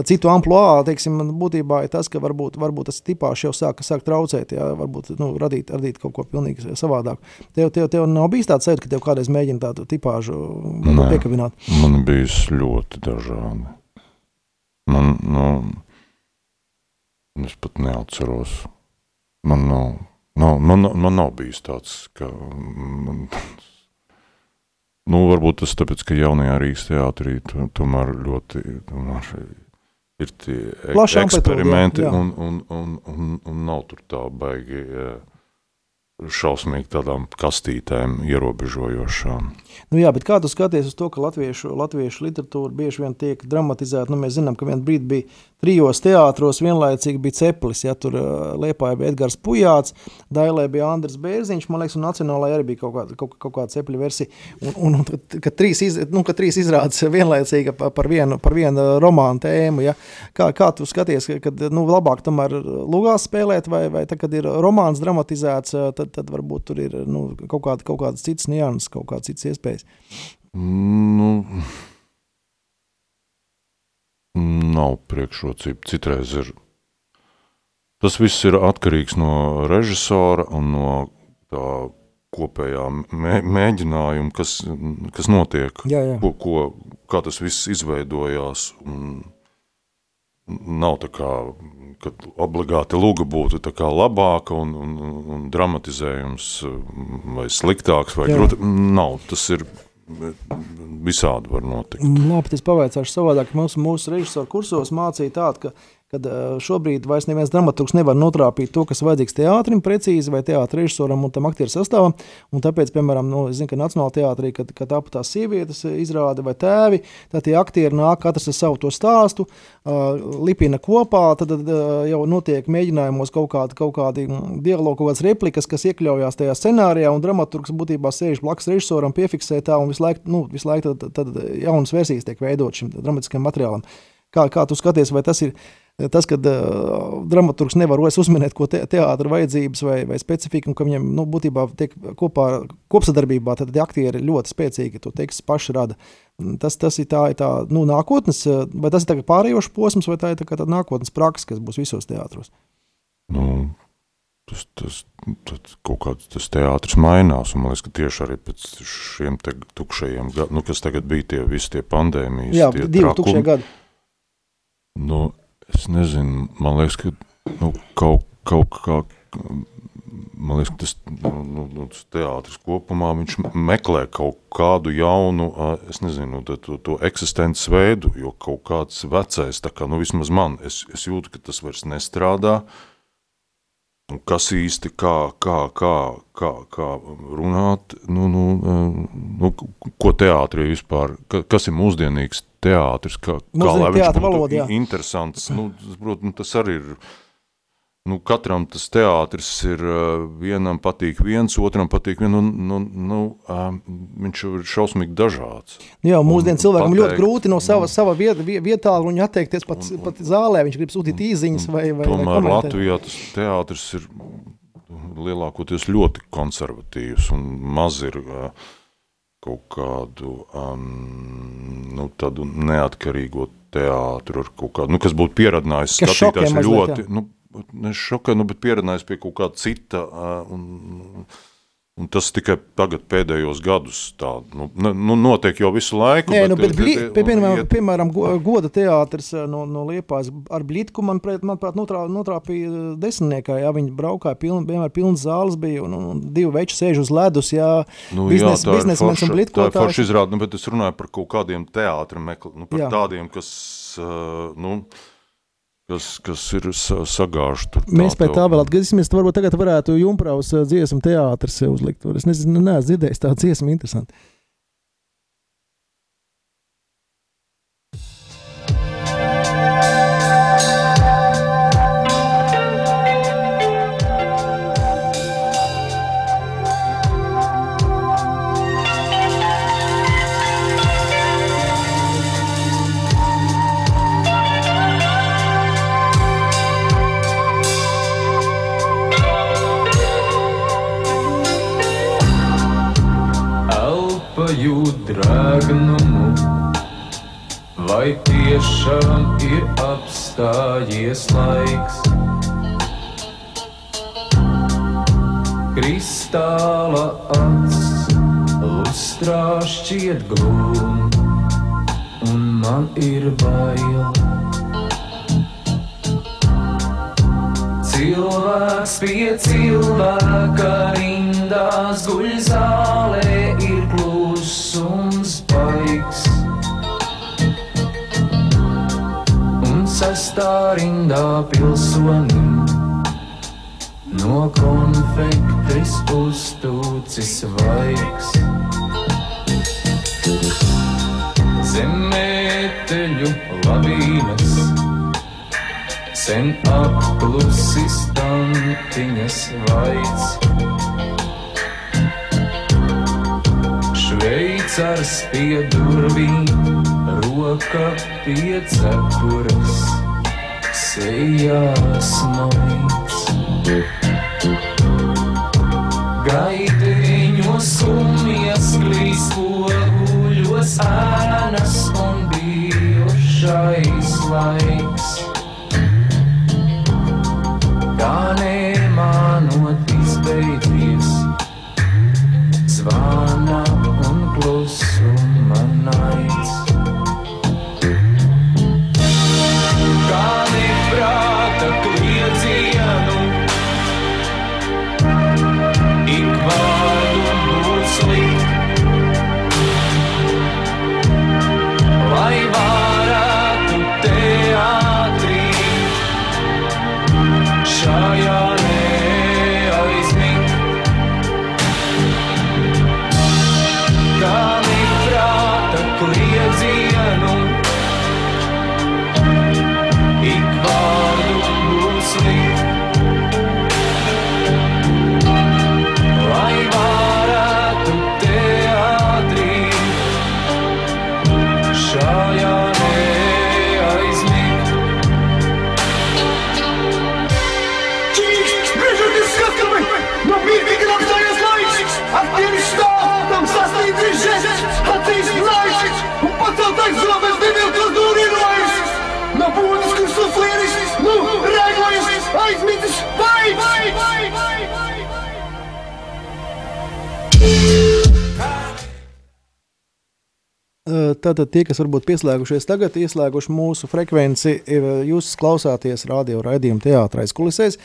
citu amplitūdu, teiksim, būtībā ir tas, ka varbūt, varbūt tas tipāšs jau sāk, sāk traucēt, jā, varbūt nu, radīt, radīt kaut ko pilnīgi savādāku. Tev, tev, tev nav bijis tāds sajūta, ka tev kādreiz mēģina tādu tipāžu piekabināt? Man bijis ļoti dažādi. Man, nu, es pat neatceros. Man nav, nav, man, man nav bijis tāds, ka man, Nu, varbūt tas tāpēc, ka jaunajā Rīgas teātrī tomēr ļoti tomēr ir tie Plaša eksperimenti, un, un, un, un, un nav tur tā baigi šausmīgi tādām kastītēm ierobežojošām. Nu jā, bet kā tu skaties uz to, ka latviešu, latviešu literatūra bieži vien tiek dramatizēta? Nu, mēs zinām, ka vien brīdi bija trijos teātros, vienlaicīgi bija Ceplis, ja tur Liepāja bija Edgars Pujāts, Dailē bija Andris Bērziņš, man liekas, un Nacionālajā arī bija kaut kāda, kaut, kaut kāda Cepļa versija. Un, un, un ka, trīs iz, nu, ka trīs izrādes vienlaicīgi par vienu, par vienu romānu tēmu, ja? kā, kā tu skaties, kad nu, labāk tomēr lugās spēlēt, vai, vai tā, kad ir romāns dramatizēts, tad, tad varbūt tur ir nu, kaut, kāda, kaut kādas citas nianses, kaut kādas citas iespējas iespējas? Nu, nav priekšrocība. Citreiz ir. Tas viss ir atkarīgs no režisora un no tā kopējā mē, mēģinājuma, kas, kas notiek, jā, jā. Ko, ko, kā tas viss izveidojās. Un nav tā kā, ka obligāti luga būtu labāka un, un, un dramatizējums vai sliktāks vai grūti. Nav, tas ir visādi var notikt. Labi, es pavaicāšu savādāk. Mūsu, mūsu režisoru kursos mācīja tādu, ka kad šobrīd vairs neviens dramaturgs nevar notrāpīt to, kas vajadzīgs teātrim precīzi vai teātra režisoram un tam aktieru sastāvam. Un tāpēc, piemēram, nu, zinu, ka Nacionālajā teātrī, kad, kad aptās sievietes izrāda vai tēvi, tad tie aktieri nāk katrs ar savu to stāstu, uh, lipina kopā, tad uh, jau notiek mēģinājumos kaut kādi, kaut kādi dialogi, kaut kādas replikas, kas iekļaujās tajā scenārijā, un dramaturgs būtībā sēž blakus režisoram, piefiksē tā, un visu laiku, nu, visu laiku tad, tad jaunas versijas tiek veidot šim dramatiskajam materiālam. Kā, kā tu skaties, vai tas ir tas, ka uh, dramaturgs nevar uzminēt, ko te, teātra vajadzības vai, vai specifika, un ka viņam nu, būtībā tiek kopā, kopsadarbībā, tad aktieri ļoti spēcīgi to tekstu paši rada. Tas, tas ir tā, ir tā nu, nākotnes, vai tas ir pārējošs posms, vai tā ir tā tā nākotnes praksa, kas būs visos teātros? Nu, tas, tas, tas kaut kāds tas teātris mainās, un man liekas, ka tieši arī pēc šiem te tukšajiem gadiem, nu, kas tagad bija tie visi tie pandēmijas, Jā, tie divi trakumi, tukšie gadi. Nu, Es nezinu, man liekas, ka nu, kaut, kaut kā man liekas, tas, nu, nu, nu, tas teātris kopumā viņš meklē kaut kādu jaunu, es nezinu, to, to eksistences veidu, jo kaut kāds vecais, tā kā, nu, vismaz man, es, es jūtu, ka tas vairs nestrādā, un kas īsti, kā, kā, kā, kā, kā runāt, nu, nu, nu, ko teātrī vispār, kas ir mūsdienīgs teātris, kā, kā lai viņš būtu valoda, interesants, nu, protams, tas arī ir, nu, katram tas teātris ir vienam patīk viens, otram patīk viens, un nu, nu, viņš ir šausmīgi dažāds. Jā, mūsdien cilvēkam pateikt, ļoti grūti no sava, sava viet, vietā un atteikties pat, un, pat zālē, viņš grib sūtīt īziņas vai, vai Tomēr vai Latvijā tas teātris ir lielākoties ļoti konservatīvs un maz ir kaut kādu um, nu, tādu neatkarīgo teātru, kaut kādu, nu, kas būtu pieradinājis skatītājs ļoti, mazliet, nu, ne šokē, nu, bet pieredzinājis pie kaut kā cita, un, un tas tikai tagad pēdējos gadus tā, nu, nu notiek jau visu laiku. Nē, bet, nu, bet, bli, pie, piemēram, iet... piemēram, goda teātris no, no Liepājas ar Blitku, manuprāt, manuprāt notrā, notrāpīja desmitniekā, jā, viņi braukāja, piln, vienmēr pilnas zāles bija, un, un divi veči sēž uz ledus, jā, nu, biznes, jā biznesmens un Blitku. Tā ir forša izrāda, nu, bet es runāju par kaut kādiem teātra mekli, nu, par jā. tādiem, kas, uh, nu, kas, kas ir tur. Mēs pēc tā vēl atgriezīsimies. Varbūt tagad varētu Junkraus dziesmu teātris uzlikt. Es nezinu, neesmu dzirdējis tādu dziesmu interesantu. Tiešām ir apstājies laiks. Kristāla acs, lustrā šķiet glūm, un man ir bail. Cilvēks pie cilvēka rindās guļ zālē sestā rindā pilsonim. No konfektes uztūcis vaigs. Zemēteļu lavīnas, sen apklusi stantiņas vaids. Šveicars pie durvīm roka pie cepures, sejās maigs. Gaiteņos skumjas klīs poguļos ēnas un bijušais laiks. Kā nemanot Tātad tie, kas varbūt pieslēgušies tagad, ieslēguši mūsu frekvenci, jūs klausāties radio raidījuma teātrais kulisēs.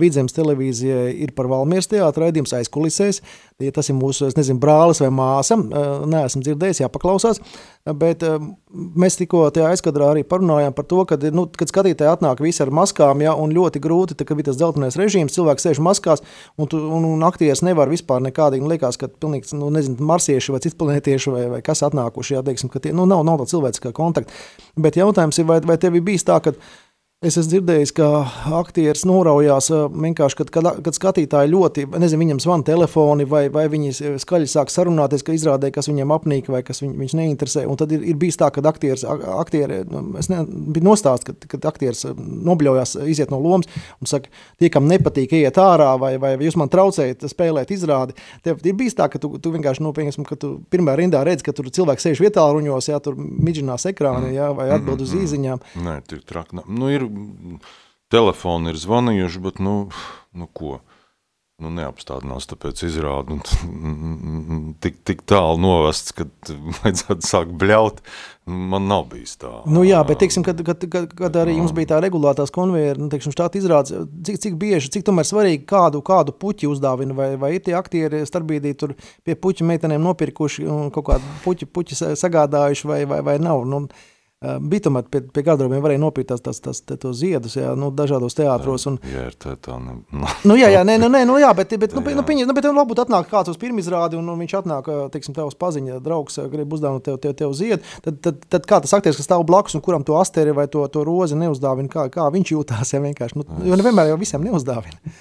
Vidzemes televīzijai ir par Valmieras teātra raidījums aizkulisēs. Ja tas ir mūsu, es nezinu, brālis vai māsa, neesmu dzirdējis, jāpaklausās. Bet mēs tikko tajā aizkadrā arī parunājām par to, ka, nu, kad skatītāji atnāk visi ar maskām, ja, un ļoti grūti, tā, kad bija tas dzeltenais režīms, cilvēks sēž maskās, un, tu, un, un aktieris nevar vispār nekādīgi, nu, liekas, ka pilnīgi, nu, nezinu, marsieši vai citplanētieši vai, vai kas atnākuši, jā, teiksim, ka tie, nu, nav, nav tā cilvēciskā kontakta. Bet jautājums ir, vai, vai tev ir bijis tā, ka Es esmu dzirdējis, ka aktieris noraujās vienkārši, kad, kad, kad skatītāji ļoti, nezinu, viņam zvana telefoni, vai, vai viņi skaļi sāk sarunāties, ka izrādē, kas viņiem apnīk, vai kas viņ, viņš neinteresē. Un tad ir, ir bijis tā, ka aktieris, aktieri, es ne, bija nostāsts, kad, kad aktieris nobļaujās, iziet no lomas un saka, tie, kam nepatīk, iet ārā, vai, vai jūs man traucējat spēlēt izrādi. Tev ir bijis tā, ka tu, tu vienkārši, nu, piemēram, ka tu pirmā rindā redz, ka tur cilvēks sēž vietā ruņos, jā, tur midžinās ekrāni, jā, vai atbild uz īziņām. Nē, tik traki. Nu, ir telefoni ir zvanījuši, bet nu, nu ko? Nu, neapstādinās, tāpēc izrāda tik, tik tālu novests, ka vajadzētu sākt bļaut. Man nav bijis tā. Nu, jā, bet, teiksim, kad, kad, kad, kad arī jums bija tā regulētās konveijera, nu, teiksim, štāta izrādes, cik, cik bieži, cik tomēr svarīgi kādu, kādu puķi uzdāvina, vai, vai ir tie aktieri starpbrīdī tur pie puķu meitenēm nopirkuši un kaut kādu puķi, puķi sagādājuši, vai, vai, vai nav. Nu, Bija tomēr pie, pie gardrobiem varēja nopirkt tās, tās, tās ziedus, jā, nu, dažādos teātros. Un... Jā, ir tā, tā ne... nu, jā, jā, nē, nu, nē, nu, jā, bet, bet, nu, nu, piņi, nu, bet nu, labi, atnāk kāds uz pirmizrādi, un, un viņš atnāk, teiksim, tavs paziņa, draugs, grib uzdāvināt tev, tev, tev ziedu, tad, tad, tad kā tas aktieris, kas stāv blakus, un kuram to asteri vai to, to rozi neuzdāvina, kā, kā viņš jūtās, ja vienkārši, nu, jo nevienmēr jau visiem neuzdāvina.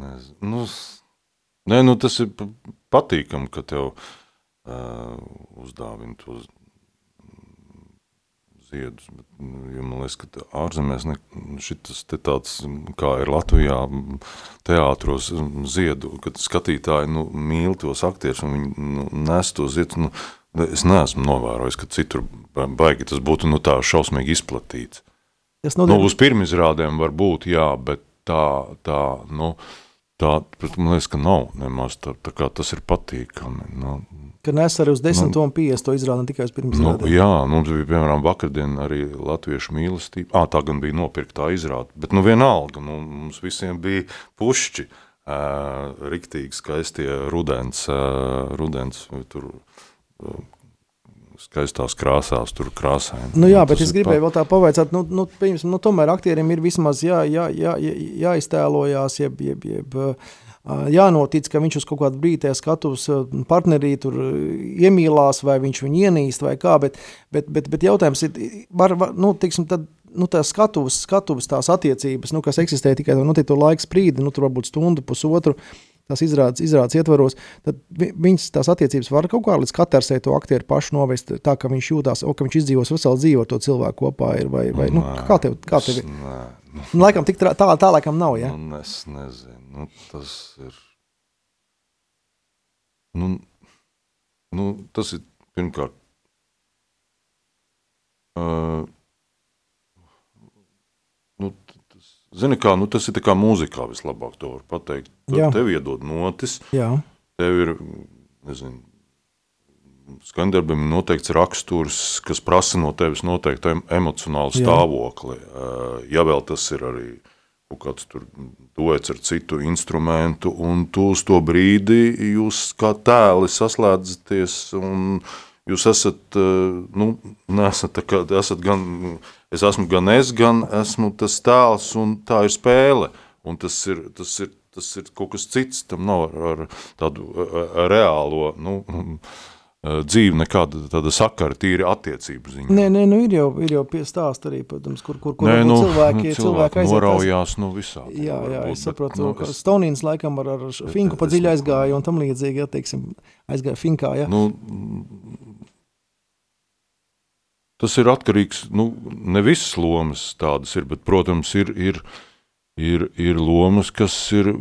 Nezinu, nu, nē, nu, tas ir patīkam, ka tev uh, uzdāvina to ziedus. Bet, nu, jo man liekas, ka ārzemēs ne, šitas te tāds, kā ir Latvijā, teātros ziedu, kad skatītāji nu, mīl tos aktierus un viņi nu, nes to ziedus. Nu, es neesmu novērojis, ka citur baigi tas būtu nu, tā šausmīgi izplatīts. Tas nu, uz pirmizrādēm var būt, jā, bet tā, tā, nu, tā, man liekas, ka nav nemaz tā, tā kā tas ir patīkami. Nu, ka nes arī uz 10 nu, un 50 to izrāda tikai uz pirms nu, rādē. Jā, mums bija, piemēram, vakardien arī latviešu mīlestība. Ā, tā gan bija nopirktā izrāda, bet nu vienalga, nu, mums visiem bija pušķi, uh, riktīgi skaistie rudens, uh, rudens tur uh, skaistās krāsās, tur krāsaini. Nu jā, bet es gribēju vēl tā pavaicāt, nu, nu, pieņemsim, nu tomēr aktieriem ir vismaz jā, jā, jā, jā, jāiztēlojās, jeb, jeb, jeb, jānotic, ka viņš uz kaut kādu brīdi skatus partnerī tur iemīlās, vai viņš viņu ienīst, vai kā, bet, bet, bet, bet jautājums ir, var, var, nu, tiksim, tad, nu, tās skatuves, skatuves, tās attiecības, nu, kas eksistē tikai no noteikto laika sprīdi, nu, tur varbūt stundu, pusotru, tās izrādes, izrādes ietvaros, tad viņas tās attiecības var kaut kā līdz katersē to aktieru pašu novest tā, ka viņš jūtās, o, ka viņš izdzīvos veselu dzīvi ar to cilvēku kopā ir, vai, vai nu, kā tev, kā tev ir? Nē. Nu, laikam tik tā, tā, tā laikam nav, ja? Nu, es nezinu, nu, tas ir, nu, nu, tas ir pirmkārt, uh, nu, tas, zini kā, nu, tas ir tā kā mūzikā vislabāk to var pateikt. Jā. Tev iedod notis, Jā. tev ir, nezinu, skandarbam ir noteikts raksturs, kas prasa no tevis noteiktu emocionālu stāvokli. Jā. Ja vēl tas ir arī kaut kāds tur duets ar citu instrumentu, un tu uz to brīdi jūs kā tēli saslēdzaties, un jūs esat, nu, nesat kā, esat gan, es esmu gan es, gan esmu tas tēls, un tā ir spēle, un tas ir, tas ir, tas ir kaut kas cits, tam nav ar, ar tādu ar reālo, nu, dzīve nekāda tāda sakara, tīri attiecību ziņā. Nē, nē, nu ir jau, ir jau piestāst arī, protams, kur, kur, kur nē, nu, cilvēki, nu, cilvēki aiziet. Noraujās, nu visā. Jā, jā, es saprotu, nu, ka Stonīns laikam ar, ar Finku pa dziļi aizgāja un tam līdzīgi, ja, teiksim, aizgāja Finkā, ja. Nu, tas ir atkarīgs, nu, ne visas lomas tādas ir, bet, protams, ir, ir, ir, ir lomas, kas ir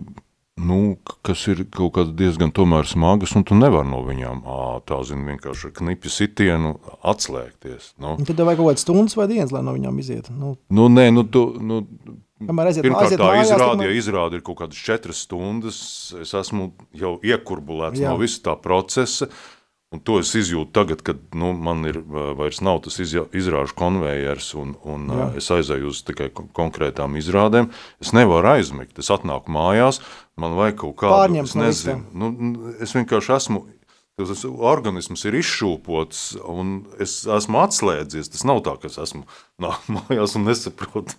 nu, kas ir kaut kādas diezgan smagas, un tu nevar no viņām ā, tā, zini, vienkārši ar knipi sitienu atslēgties. Nu. Tad vajag kaut kādas stundas vai dienas, lai no viņām iziet. Nu, nu nē, nu, tu, nu, Kamēr aiziet, Pirmkārt, aiziet tā mājās, izrāda, tikmēr- ja izrāda ir kaut kādas četras stundas, es esmu jau iekurbulēts Jā. no visa tā procesa, Un to es izjūtu tagad, kad nu, man ir vairs nav tas izrāžu konvejers, un, un Jā. es aizēju uz tikai kon- konkrētām izrādēm. Es nevaru aizmigt. Es atnāku mājās, man vajag kaut kādu Pārņemt es nezinu. Nu, n- es vienkārši esmu. Tas organisms ir izšūpots, un es esmu atslēdzies. Tas nav tā, ka es esmu nāk mājās un nesaprotu.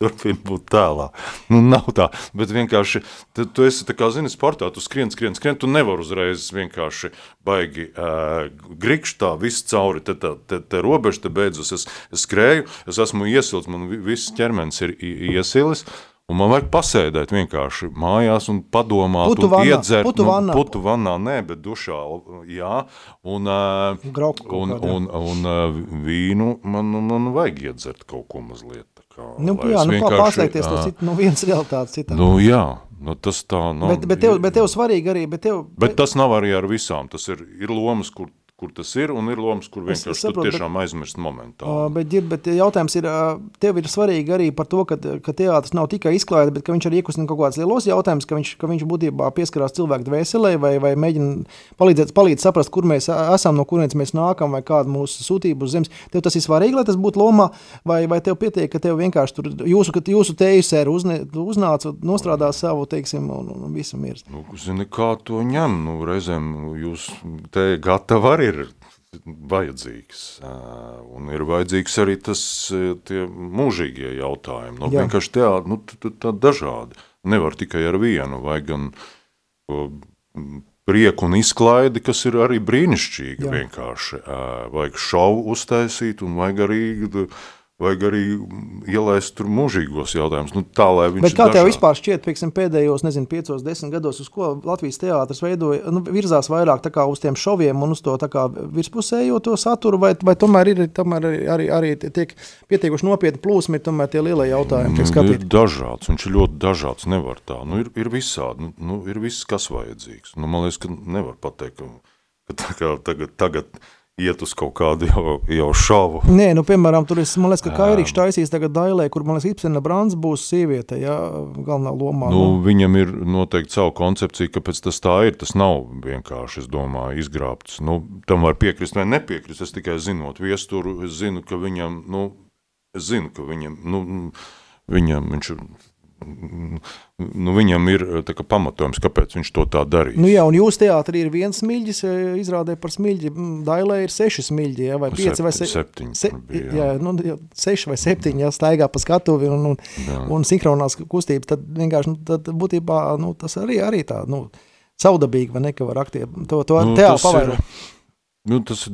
Turpināt būt tēlā. Nu, nav tā. Bet vienkārši tu, tu esi tā kā zini, sportā. Tu skrien, skrien, skrien. Tu nevari uzreiz vienkārši baigi uh, grikšķi tā, viss cauri. Te, te, te, te robeža te beidzas. Es, es skrēju, es esmu iesilts, man vi- viss ķermenis ir iesilis. Un man vajag pasēdēt vienkārši mājās un padomāt, Putu un vannā, iedzert. putu nu, vannā. putu vannā, nē, bet dušā, jā. Un, un, un, un uh, vīnu man, man vajag iedzert kaut ko mazliet. Kā, Nu, jā, nu, kā pārsteigties no, citu, no vienas realitātes citā. Nu, jā, nu, tas tā nav. bet, bet, tev, bet tev svarīgi arī, bet tev, Bet tas nav arī ar visām. Tas ir, ir lomas, kur, kur tas ir, un ir lomas, kur Es- es vienkārši saprotu, tu tiešām aizmirst momentā. Uh, bet, Ģir, bet jautājums ir, tev ir svarīgi arī par to, ka, ka teātris nav tikai izklaide, bet ka viņš arī iekustina kaut kādas lielos jautājumus, ka viņš, ka viņš būtībā pieskarās cilvēku dvēselē vai, vai mēģina palīdzēt, palīdz saprast, kur mēs esam, no kurienes mēs nākam, vai kāda mūsu sūtība uz zemes. Tev tas ir svarīgi, lai tas būtu lomā, vai, vai tev pietiek, ka tev vienkārši tur jūsu, jūsu teju sēru uzne, uznāca, nostrādā savu, teiksim, un, un, un visam ir. Nu, zini, kā to ņem? Nu, reizēm jūs te gatavi arī ir vajadzīgs. Un ir vajadzīgs arī tas mūžīgie jautājumi. Nu, Jā. vienkārši tā, nu, tā dažādi. Nevar tikai ar vienu, vajag gan prieku un izklaidi, kas ir arī brīnišķīgi Vajag šovu uztaisīt un vajag arī, vajag arī ielaist tur mūžīgos jautājumus. Nu, tā, lai viņš kā ir tev dažādi. vispār šķiet, pieksim, pēdējos, nezinu, piecos, desmit gados, uz ko Latvijas teātris veidoja, nu, virzās vairāk kā uz tiem šoviem un uz to kā virspusējo to saturu, vai, vai tomēr ir tomēr arī, arī, arī tiek pietiekuši nopietni plūsmi, ir tomēr tie lielie jautājumi, Nu, ir skatīti. dažāds, viņš ir ļoti dažāds. Nevar tā. Nu, ir, ir visādi. Nu, nu, ir viss, kas vajadzīgs. Nu, man liekas, ka nevar pateikt, ka, ka tā kā tagad, tagad iet uz kaut kādu jau, jau šovu. Nē, nu, piemēram, tur ir, man liekas, ka Kairīks taisīs tagad Dailē, kur, man liekas, Ipsena Brands būs sieviete, jā, galvenā lomā. Nu, viņam ir noteikti savu koncepciju, kāpēc tas tā ir. Tas nav vienkārši, es domāju, izgrābts. Nu, tam var piekrist vai nepiekrist. Es tikai zinot viesturu, es zinu, ka viņam, nu, es zinu, ka viņam, nu, viņam, viņš, nu, viņam ir tā kā pamatojums, kāpēc viņš to tā darīja. Nu, jā, un jūsu teātrī ir viens smilģis, eh, izrādē par smilģi. Mm, Dailē ir seši smilģi, jā, vai pieci vai se- septiņi. Se, bija, jā, nu, jā, seši vai septiņi, ja staigā pa skatuvi un, un, Jā. un sinhronās kustības, tad vienkārši nu, tad būtībā nu, tas arī, arī tā, nu, saudabīgi, vai ne, ka var aktieri to, to Nu, teālu pavairot. Nu, tas ir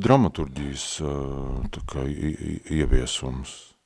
i- i- ieviesums.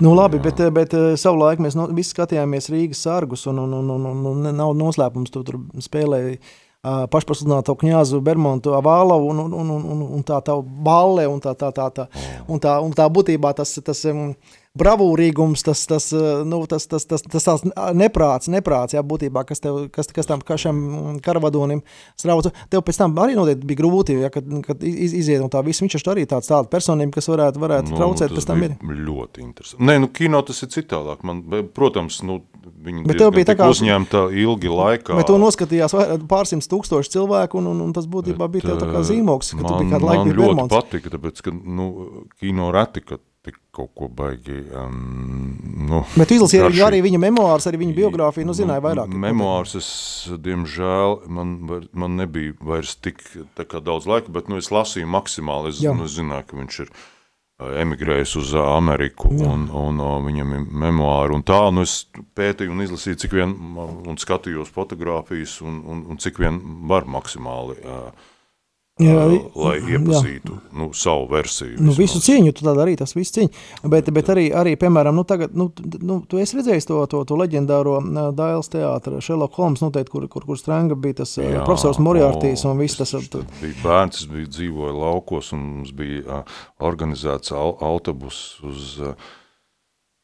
Nu, labi, Jā. bet, bet eh, savulaik mēs no, visi skatījāmies Rīgas sargus, un, un, un, un, un, nav noslēpums, tu tur spēlēji pašpasludināto kņāzu Bermontu Avālavu, un, un, un, un, un, tā tā balle, un tā, tā, tā, tā, un tā, un tā būtībā tas, tas um, bravūrīgums, tas, tas, nu, tas, tas, tas, tas tās neprāts, neprāts, jā, būtībā, kas, tev, kas, kas tam kā šam karavadonim strauca. Tev pēc tam arī noteikti bija grūti, ja, kad, kad iz, iziet no tā viss. Viņš arī tāds tāda personība, kas varētu, varētu nu, traucēt, tas pēc tam ir. Ļoti interesanti. Nē, nu, kino tas ir citādāk. Man, protams, nu, viņi Bet tev bija tā kā- uzņemta ilgi laikā. Bet to noskatījās pārsimts tūkstoši cilvēku, un, un, un tas būtībā bija tev tā kā Bet, zīmogs, ka tu biji kādu man laiku ļoti Bermonts. patika, tāpēc, ka nu, kino reti, ka tik kaut ko baigi. Um, nu, Bet tu izlasīji arī, arī viņa memoārus, arī viņa biogrāfiju, nu zināji vairāk. Memoārs, es, diemžēl, man, man nebija vairs tik tā kā daudz laika, bet nu, es lasīju maksimāli. Es, Jā. nu, es zināju, ka viņš ir emigrējis uz Ameriku, un, un, un viņam ir memoāri. Un tā, nu, es pētīju un izlasīju, cik vien, un skatījos fotogrāfijas, un, un, un cik vien var maksimāli, ā, Jā, lai jā. iepazītu nu, savu versiju. Nu, vismaz. visu cieņu, tu tādu arī tas viss cieņa. Bet, bet arī, arī, piemēram, nu, tagad, nu, nu, tu esi redzējis to, to, to leģendāro Dāles teātra, Sherlock Holmes, noteikti, kur, kur, kur stranga bija tas uh, Jā, profesors Moriartīs un viss tas. uh, es biju bērns, es biju dzīvoju laukos, un mums bija uh, organizēts au, autobus uz, uh,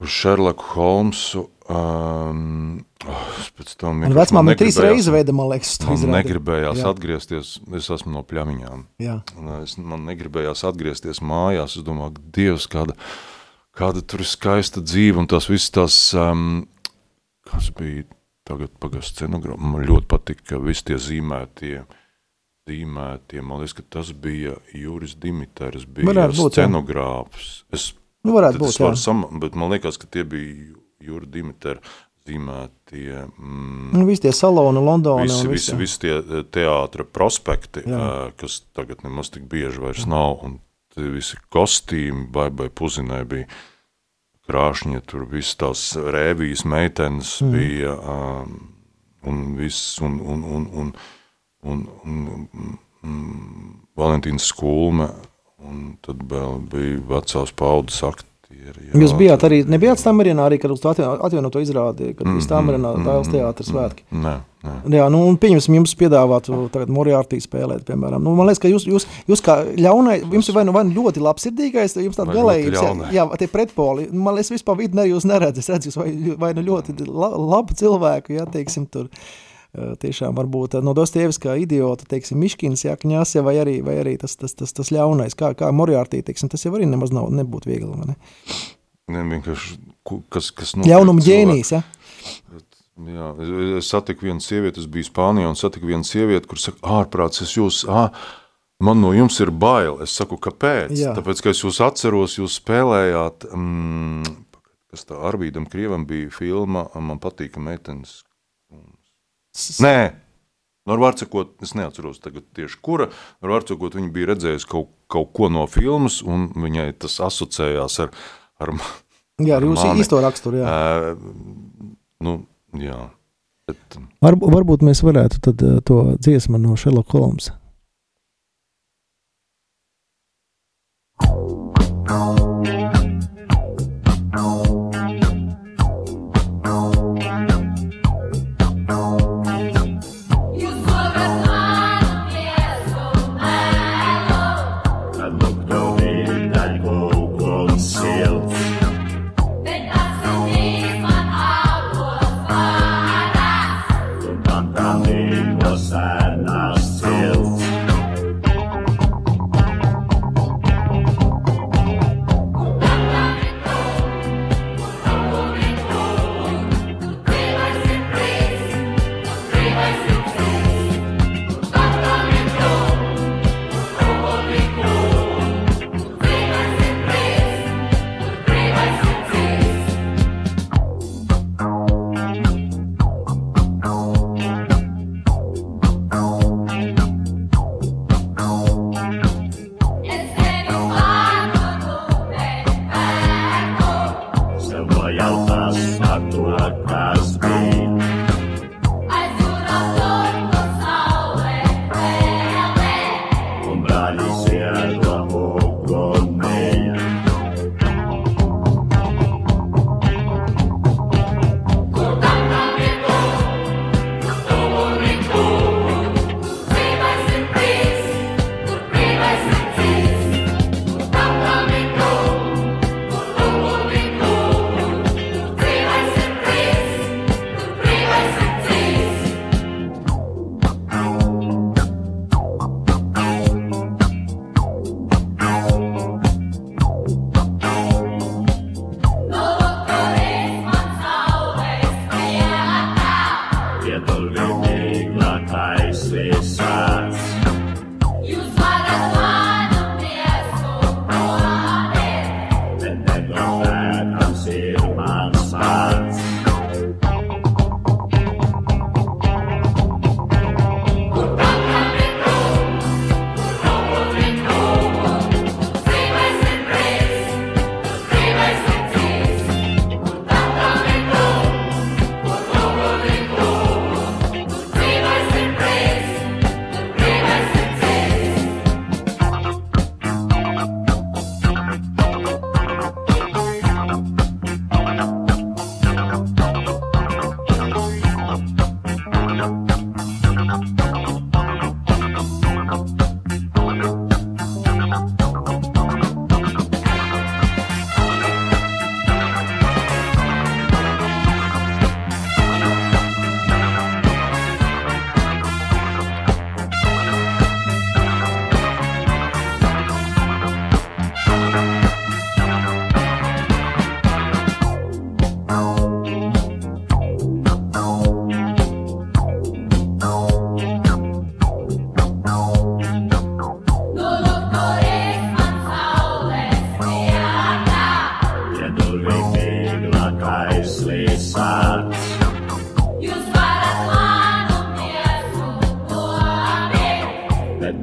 uz Sherlocku Holmesu. Um, oh, pēc tam vienkārši vecmāmiņa man trīs reizes veida, man liekas, to Man izrādi. negribējās Jā. atgriezties, es esmu no pļamiņām. Jā. Es, man negribējās atgriezties mājās. Es domāju, Dievs, kāda, kāda tur ir skaista dzīve un tās visas tās, um, kas bija tagad pagast scenogrāma. Man ļoti patika, ka visi tie zīmētie zīmētiem. Man liekas, ka tas bija Juris Dimiters, bija Varētu būt, scenogrāfs. Es, Nu, varētu tad būt, jā. sam, bet man liekas, ka tie bija Juri Dimitera zīmētie. Mm, Nu, visi tie saloni Londonā Visi, visi, visi. visi tie eh, teātra prospekti, Jā. uh, kas tagad nemaz tik bieži vairs nav, un tie visi kostīmi, vai, vai puzinē bija krāšņi, tur viss tās rēvijas meitenes mm. bija, um, un viss, un, un, un, un, un, un, un, un Valentīns Skulme, un tad bija vecās paudzes aktieri. jā, Jūs bijāt arī, nebijāt Stamerinā arī, kad uz to atvienoto izrādi, kad bija Stamerinā tēls teātras svētki. Nē. Jā, nu, un pieņemsim, jums piedāvātu tagad Moriartī spēlēt, piemēram. Nu, man liekas, ka jūs, jūs, jūs kā ļaunai, jums ir vai nu, vai nu ļoti labsirdīgais, vai jums tāda galējības, jā, jā, tie pretpoli. Man liekas, vispār vidi ne jūs neredz, es redzu, jūs vai, vai nu ļoti la, labu cilvēku, jā, teiksim, tur. eh, Tiešām varbūt no Dostieviskā idiota, teiksim, Miškins jākņās, vai arī, vai arī tas, tas, tas, tas ļaunais, kā, kā Moriartī, teiksim, tas jau arī nemaz nav, nebūtu viegli, vai ne? Ne, vienkārši, kas, kas notiek Ļaunuma ģēnijs, ja? Jā, es, es satiku vienu sievieti, es biju Spānijā, un satiku vienu sievieti, kur saka, ārprāts, es jūs, ā, man no jums ir bail. Es saku, kāpēc? Jā. Tāpēc, ka es jūs atceros, jūs spēlējāt, mm, kas tā Arvīdam Krievam bija filma, man patīka meitenes. Nē, nu, ar vārdu sakot, es neatceros tagad tieši kura. Ar vārdu sakot, viņa bija redzējusi kaut, kaut ko no filmas, un viņai tas asociējās ar, ar Jā, ar jūsu īsto raksturu, jā. Ā, nu, jā. Bet, Varbūt, varbūt mēs varētu tad, uh, to dziesmu no Sherlock Holmes.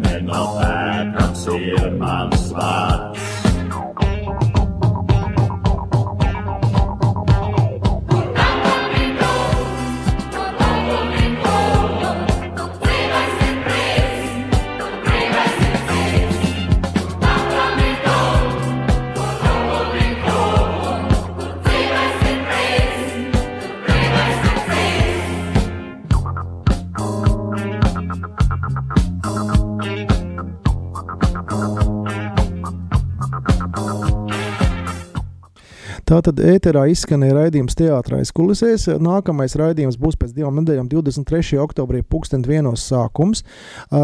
Bet nenopērkams ir mans vārds. Tātad ēterā izskanēja raidījums teātris kulisēs. Nākamais raidījums būs pēc divām nedēļām, 23. oktobrī, 2001. sākums.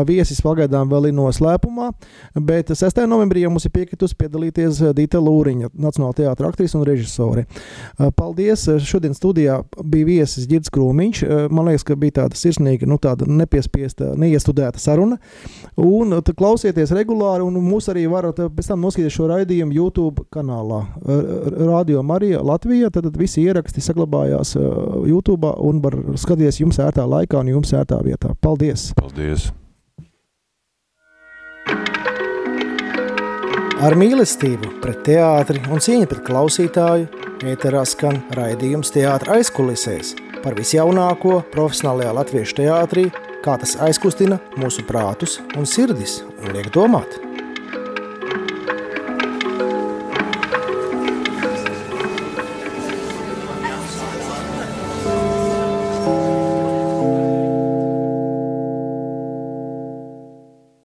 Viesis pagaidām vēl ir noslēpumā, bet 6. novembrī jau mums ir piekritusi piedalīties Dita Lūriņa, Nacionāla teātra aktrise un režisore. Paldies! Šodien studijā bija viesis Girds Krūmiņš. Man liekas, ka bija tāda sirsnīga, nu, tāda nepiespiesta, neiestudēta saruna. Un klausieties regulāri, un mūs arī varat pēc tam noskatīties šo raidījumu YouTube kanālā. Radio Marija Latvija. Tad, tad visi ieraksti saglabājās uh, YouTube un var skatīties jums ērtā laikā un jums ērtā vietā. Paldies! Paldies! Ar mīlestību pret teātri un cieņu pret klausītāju ēterā skan raidījums teātra aizkulisēs par visjaunāko profesionālajā latviešu teātrī, kā tas aizkustina mūsu prātus un sirdis un liek domāt.